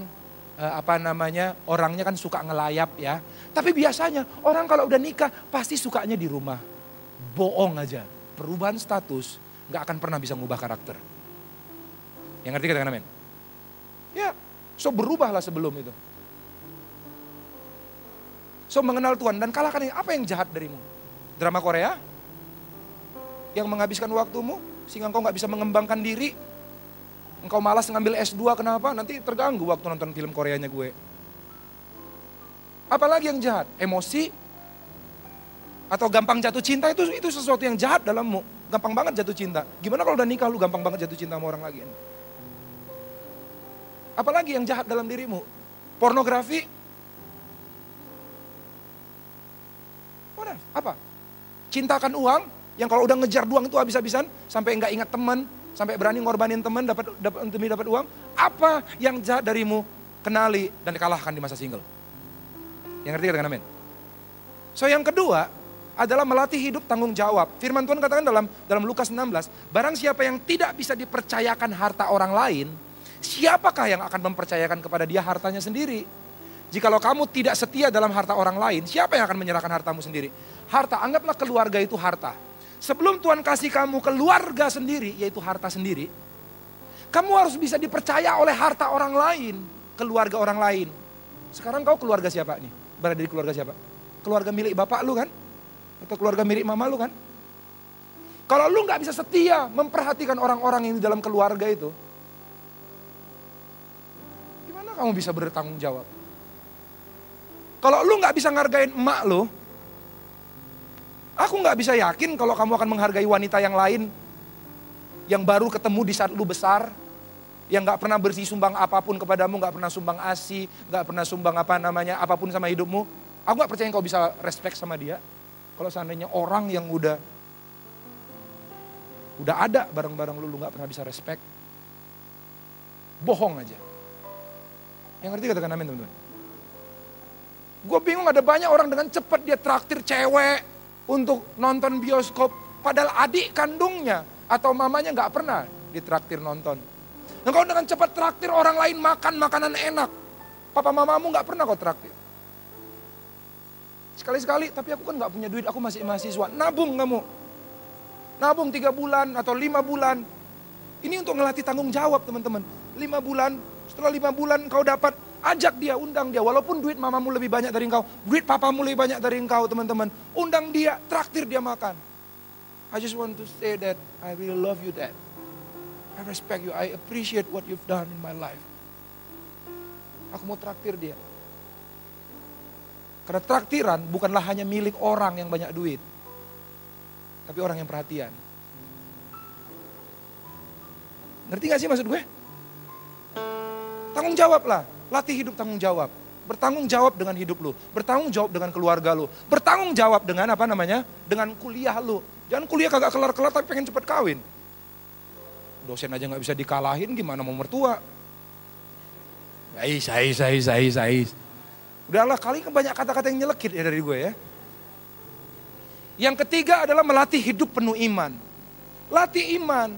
apa namanya orangnya kan suka ngelayap ya. Tapi biasanya orang kalau udah nikah pasti sukanya di rumah. Bohong aja. Perubahan status nggak akan pernah bisa ngubah karakter. Yang ngerti katakan amin? Ya, so berubahlah sebelum itu. So mengenal Tuhan dan kalahkan yang apa yang jahat darimu? Drama Korea? Yang menghabiskan waktumu sehingga engkau nggak bisa mengembangkan diri. Engkau malas ngambil S2 kenapa? Nanti terganggu waktu nonton film Koreanya gue. Apalagi yang jahat? Emosi? Atau gampang jatuh cinta itu itu sesuatu yang jahat dalammu. Gampang banget jatuh cinta. Gimana kalau udah nikah lu gampang banget jatuh cinta sama orang lagi? Apalagi yang jahat dalam dirimu? Pornografi? Apa? Cintakan uang yang kalau udah ngejar doang itu habis-habisan sampai nggak ingat teman, sampai berani ngorbanin teman dapat demi dapat uang. Apa yang jahat darimu? Kenali dan dikalahkan di masa single. Yang ngerti katakan amin. So yang kedua adalah melatih hidup tanggung jawab. Firman Tuhan katakan dalam dalam Lukas 16, barang siapa yang tidak bisa dipercayakan harta orang lain, siapakah yang akan mempercayakan kepada dia hartanya sendiri? Jikalau kamu tidak setia dalam harta orang lain, siapa yang akan menyerahkan hartamu sendiri? Harta, anggaplah keluarga itu harta. Sebelum Tuhan kasih kamu keluarga sendiri, yaitu harta sendiri, kamu harus bisa dipercaya oleh harta orang lain, keluarga orang lain. Sekarang kau keluarga siapa nih? berada di keluarga siapa? Keluarga milik bapak lu kan? Atau keluarga milik mama lu kan? Kalau lu nggak bisa setia memperhatikan orang-orang yang di dalam keluarga itu, gimana kamu bisa bertanggung jawab? Kalau lu nggak bisa ngargain emak lu, aku nggak bisa yakin kalau kamu akan menghargai wanita yang lain yang baru ketemu di saat lu besar, yang nggak pernah bersih sumbang apa pun kepadamu, nggak pernah sumbang asi, nggak pernah sumbang apa namanya apa pun sama hidupmu, aku nggak percaya kau bisa respect sama dia. Kalau seandainya orang yang udah udah ada bareng-bareng lu, lu nggak pernah bisa respect, bohong aja. Yang ngerti katakan amin teman-teman. Gue bingung ada banyak orang dengan cepat dia traktir cewek untuk nonton bioskop, padahal adik kandungnya atau mamanya nggak pernah ditraktir nonton. Engkau dengan cepat traktir orang lain makan makanan enak. Papa mamamu nggak pernah kau traktir. Sekali-sekali, tapi aku kan nggak punya duit, aku masih mahasiswa. Nabung kamu. Nabung tiga bulan atau lima bulan. Ini untuk ngelatih tanggung jawab teman-teman. Lima bulan, setelah lima bulan kau dapat, ajak dia, undang dia. Walaupun duit mamamu lebih banyak dari engkau, duit papamu lebih banyak dari engkau teman-teman. Undang dia, traktir dia makan. I just want to say that I really love you dad. I respect you, I appreciate what you've done in my life. Aku mau traktir dia. Karena traktiran bukanlah hanya milik orang yang banyak duit. Tapi orang yang perhatian. Ngerti gak sih maksud gue? Tanggung jawab lah. Latih hidup tanggung jawab. Bertanggung jawab dengan hidup lu. Bertanggung jawab dengan keluarga lu. Bertanggung jawab dengan apa namanya? Dengan kuliah lu. Jangan kuliah kagak kelar-kelar tapi pengen cepet kawin dosen aja nggak bisa dikalahin gimana mau mertua. Ais, ais, ais, ais, ais. Udahlah kali kan banyak kata-kata yang nyelekit ya dari gue ya. Yang ketiga adalah melatih hidup penuh iman. Latih iman.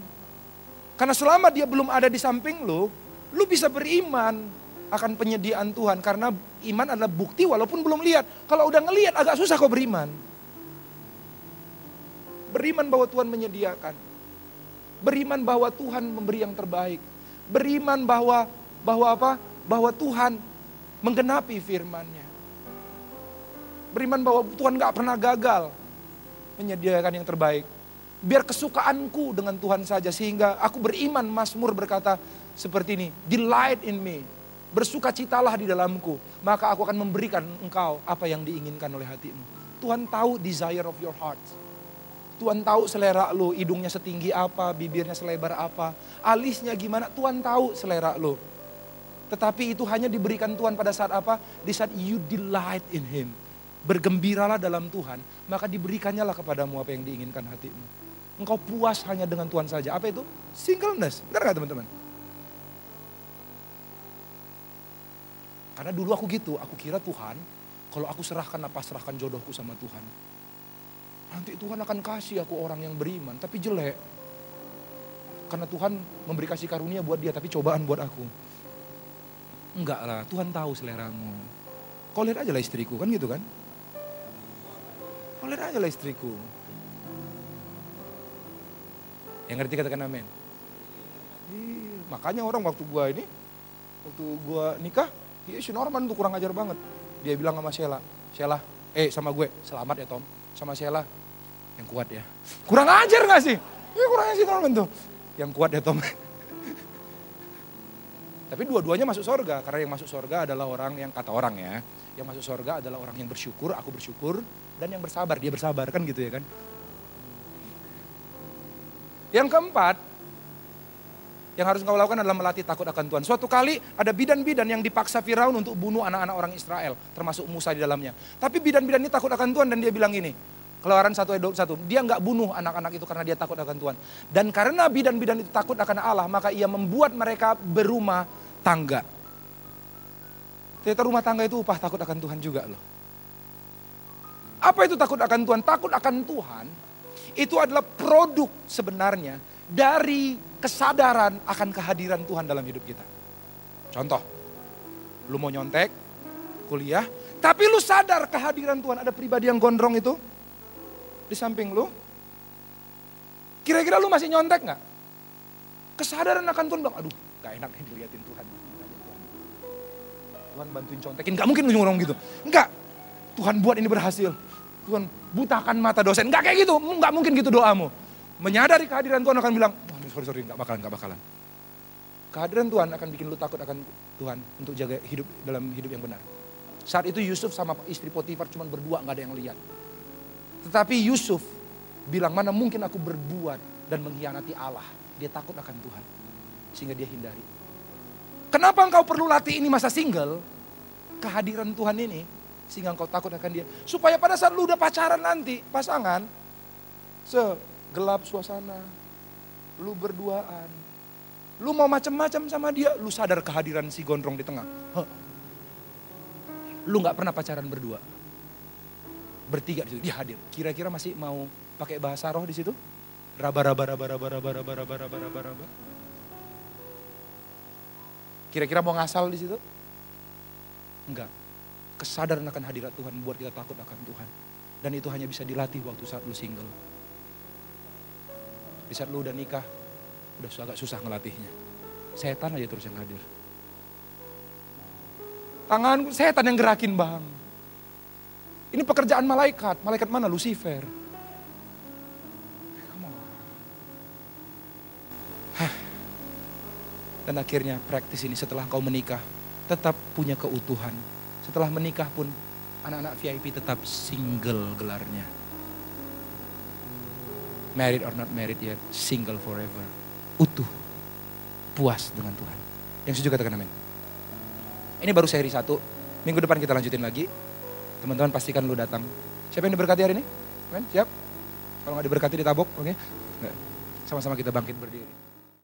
Karena selama dia belum ada di samping lu, lu bisa beriman akan penyediaan Tuhan. Karena iman adalah bukti walaupun belum lihat. Kalau udah ngelihat agak susah kok beriman. Beriman bahwa Tuhan menyediakan beriman bahwa Tuhan memberi yang terbaik, beriman bahwa bahwa apa? Bahwa Tuhan menggenapi firman-Nya. Beriman bahwa Tuhan gak pernah gagal menyediakan yang terbaik. Biar kesukaanku dengan Tuhan saja sehingga aku beriman Mazmur berkata seperti ini, delight in me, bersukacitalah di dalamku, maka aku akan memberikan engkau apa yang diinginkan oleh hatimu. Tuhan tahu desire of your heart. Tuhan tahu selera lu, hidungnya setinggi apa, bibirnya selebar apa, alisnya gimana, Tuhan tahu selera lu. Tetapi itu hanya diberikan Tuhan pada saat apa? Di saat you delight in Him. Bergembiralah dalam Tuhan, maka diberikannya lah kepadamu apa yang diinginkan hatimu. Engkau puas hanya dengan Tuhan saja. Apa itu? Singleness. Benar gak teman-teman? Karena dulu aku gitu, aku kira Tuhan, kalau aku serahkan apa, serahkan jodohku sama Tuhan. Nanti Tuhan akan kasih aku orang yang beriman, tapi jelek. Karena Tuhan memberi kasih karunia buat dia, tapi cobaan buat aku. Enggak lah, Tuhan tahu seleramu. Kau lihat aja lah istriku, kan gitu kan? Kau lihat aja lah istriku. Yang ngerti katakan amin. makanya orang waktu gua ini, waktu gua nikah, ya si Norman tuh kurang ajar banget. Dia bilang sama Sheila, Sheila, eh sama gue, selamat ya Tom. Sama Sheila, yang kuat ya. Kurang ajar gak sih? Ya kurang ajar Norman tuh. Yang kuat ya Tom. Tapi dua-duanya masuk sorga, karena yang masuk sorga adalah orang yang kata orang ya. Yang masuk sorga adalah orang yang bersyukur, aku bersyukur, dan yang bersabar, dia bersabar kan gitu ya kan. Yang keempat, yang harus engkau lakukan adalah melatih takut akan Tuhan. Suatu kali ada bidan-bidan yang dipaksa Firaun untuk bunuh anak-anak orang Israel, termasuk Musa di dalamnya. Tapi bidan-bidan ini takut akan Tuhan dan dia bilang ini, Keluaran 1 ayat 21. Dia nggak bunuh anak-anak itu karena dia takut akan Tuhan. Dan karena bidan-bidan itu takut akan Allah, maka ia membuat mereka berumah tangga. Ternyata rumah tangga itu upah takut akan Tuhan juga loh. Apa itu takut akan Tuhan? Takut akan Tuhan itu adalah produk sebenarnya dari kesadaran akan kehadiran Tuhan dalam hidup kita. Contoh, lu mau nyontek, kuliah, tapi lu sadar kehadiran Tuhan. Ada pribadi yang gondrong itu, di samping lu. Kira-kira lu masih nyontek nggak? Kesadaran akan Tuhan bilang, aduh gak enak nih diliatin Tuhan. Tuhan bantuin contekin, gak mungkin lu ngomong gitu. Enggak, Tuhan buat ini berhasil. Tuhan butakan mata dosen, enggak kayak gitu, enggak mungkin gitu doamu. Menyadari kehadiran Tuhan akan bilang, sorry sorry, enggak bakalan, enggak bakalan. Kehadiran Tuhan akan bikin lu takut akan Tuhan untuk jaga hidup dalam hidup yang benar. Saat itu Yusuf sama istri Potifar cuma berdua, nggak ada yang lihat. Tetapi Yusuf bilang mana mungkin aku berbuat dan mengkhianati Allah. Dia takut akan Tuhan. Sehingga dia hindari. Kenapa engkau perlu latih ini masa single? Kehadiran Tuhan ini. Sehingga engkau takut akan dia. Supaya pada saat lu udah pacaran nanti, pasangan. Segelap suasana. Lu berduaan. Lu mau macam-macam sama dia, lu sadar kehadiran si gondrong di tengah. Huh. Lu gak pernah pacaran berdua bertiga di situ, dia hadir. Kira-kira masih mau pakai bahasa roh di situ? Raba raba raba raba raba raba raba raba raba raba. Kira-kira mau ngasal di situ? Enggak. Kesadaran akan hadirat Tuhan buat kita takut akan Tuhan. Dan itu hanya bisa dilatih waktu saat lu single. Di saat lu udah nikah, udah agak susah ngelatihnya. Setan aja terus yang hadir. Tangan setan yang gerakin bang. Ini pekerjaan malaikat. Malaikat mana? Lucifer. Dan akhirnya praktis ini setelah kau menikah tetap punya keutuhan. Setelah menikah pun anak-anak VIP tetap single gelarnya. Married or not married yet, single forever. Utuh, puas dengan Tuhan. Yang setuju katakan amin. Ini baru seri satu, minggu depan kita lanjutin lagi. Teman-teman pastikan lu datang. Siapa yang diberkati hari ini? Men, siap? Kalau nggak diberkati ditabok, oke? Okay? Sama-sama kita bangkit berdiri.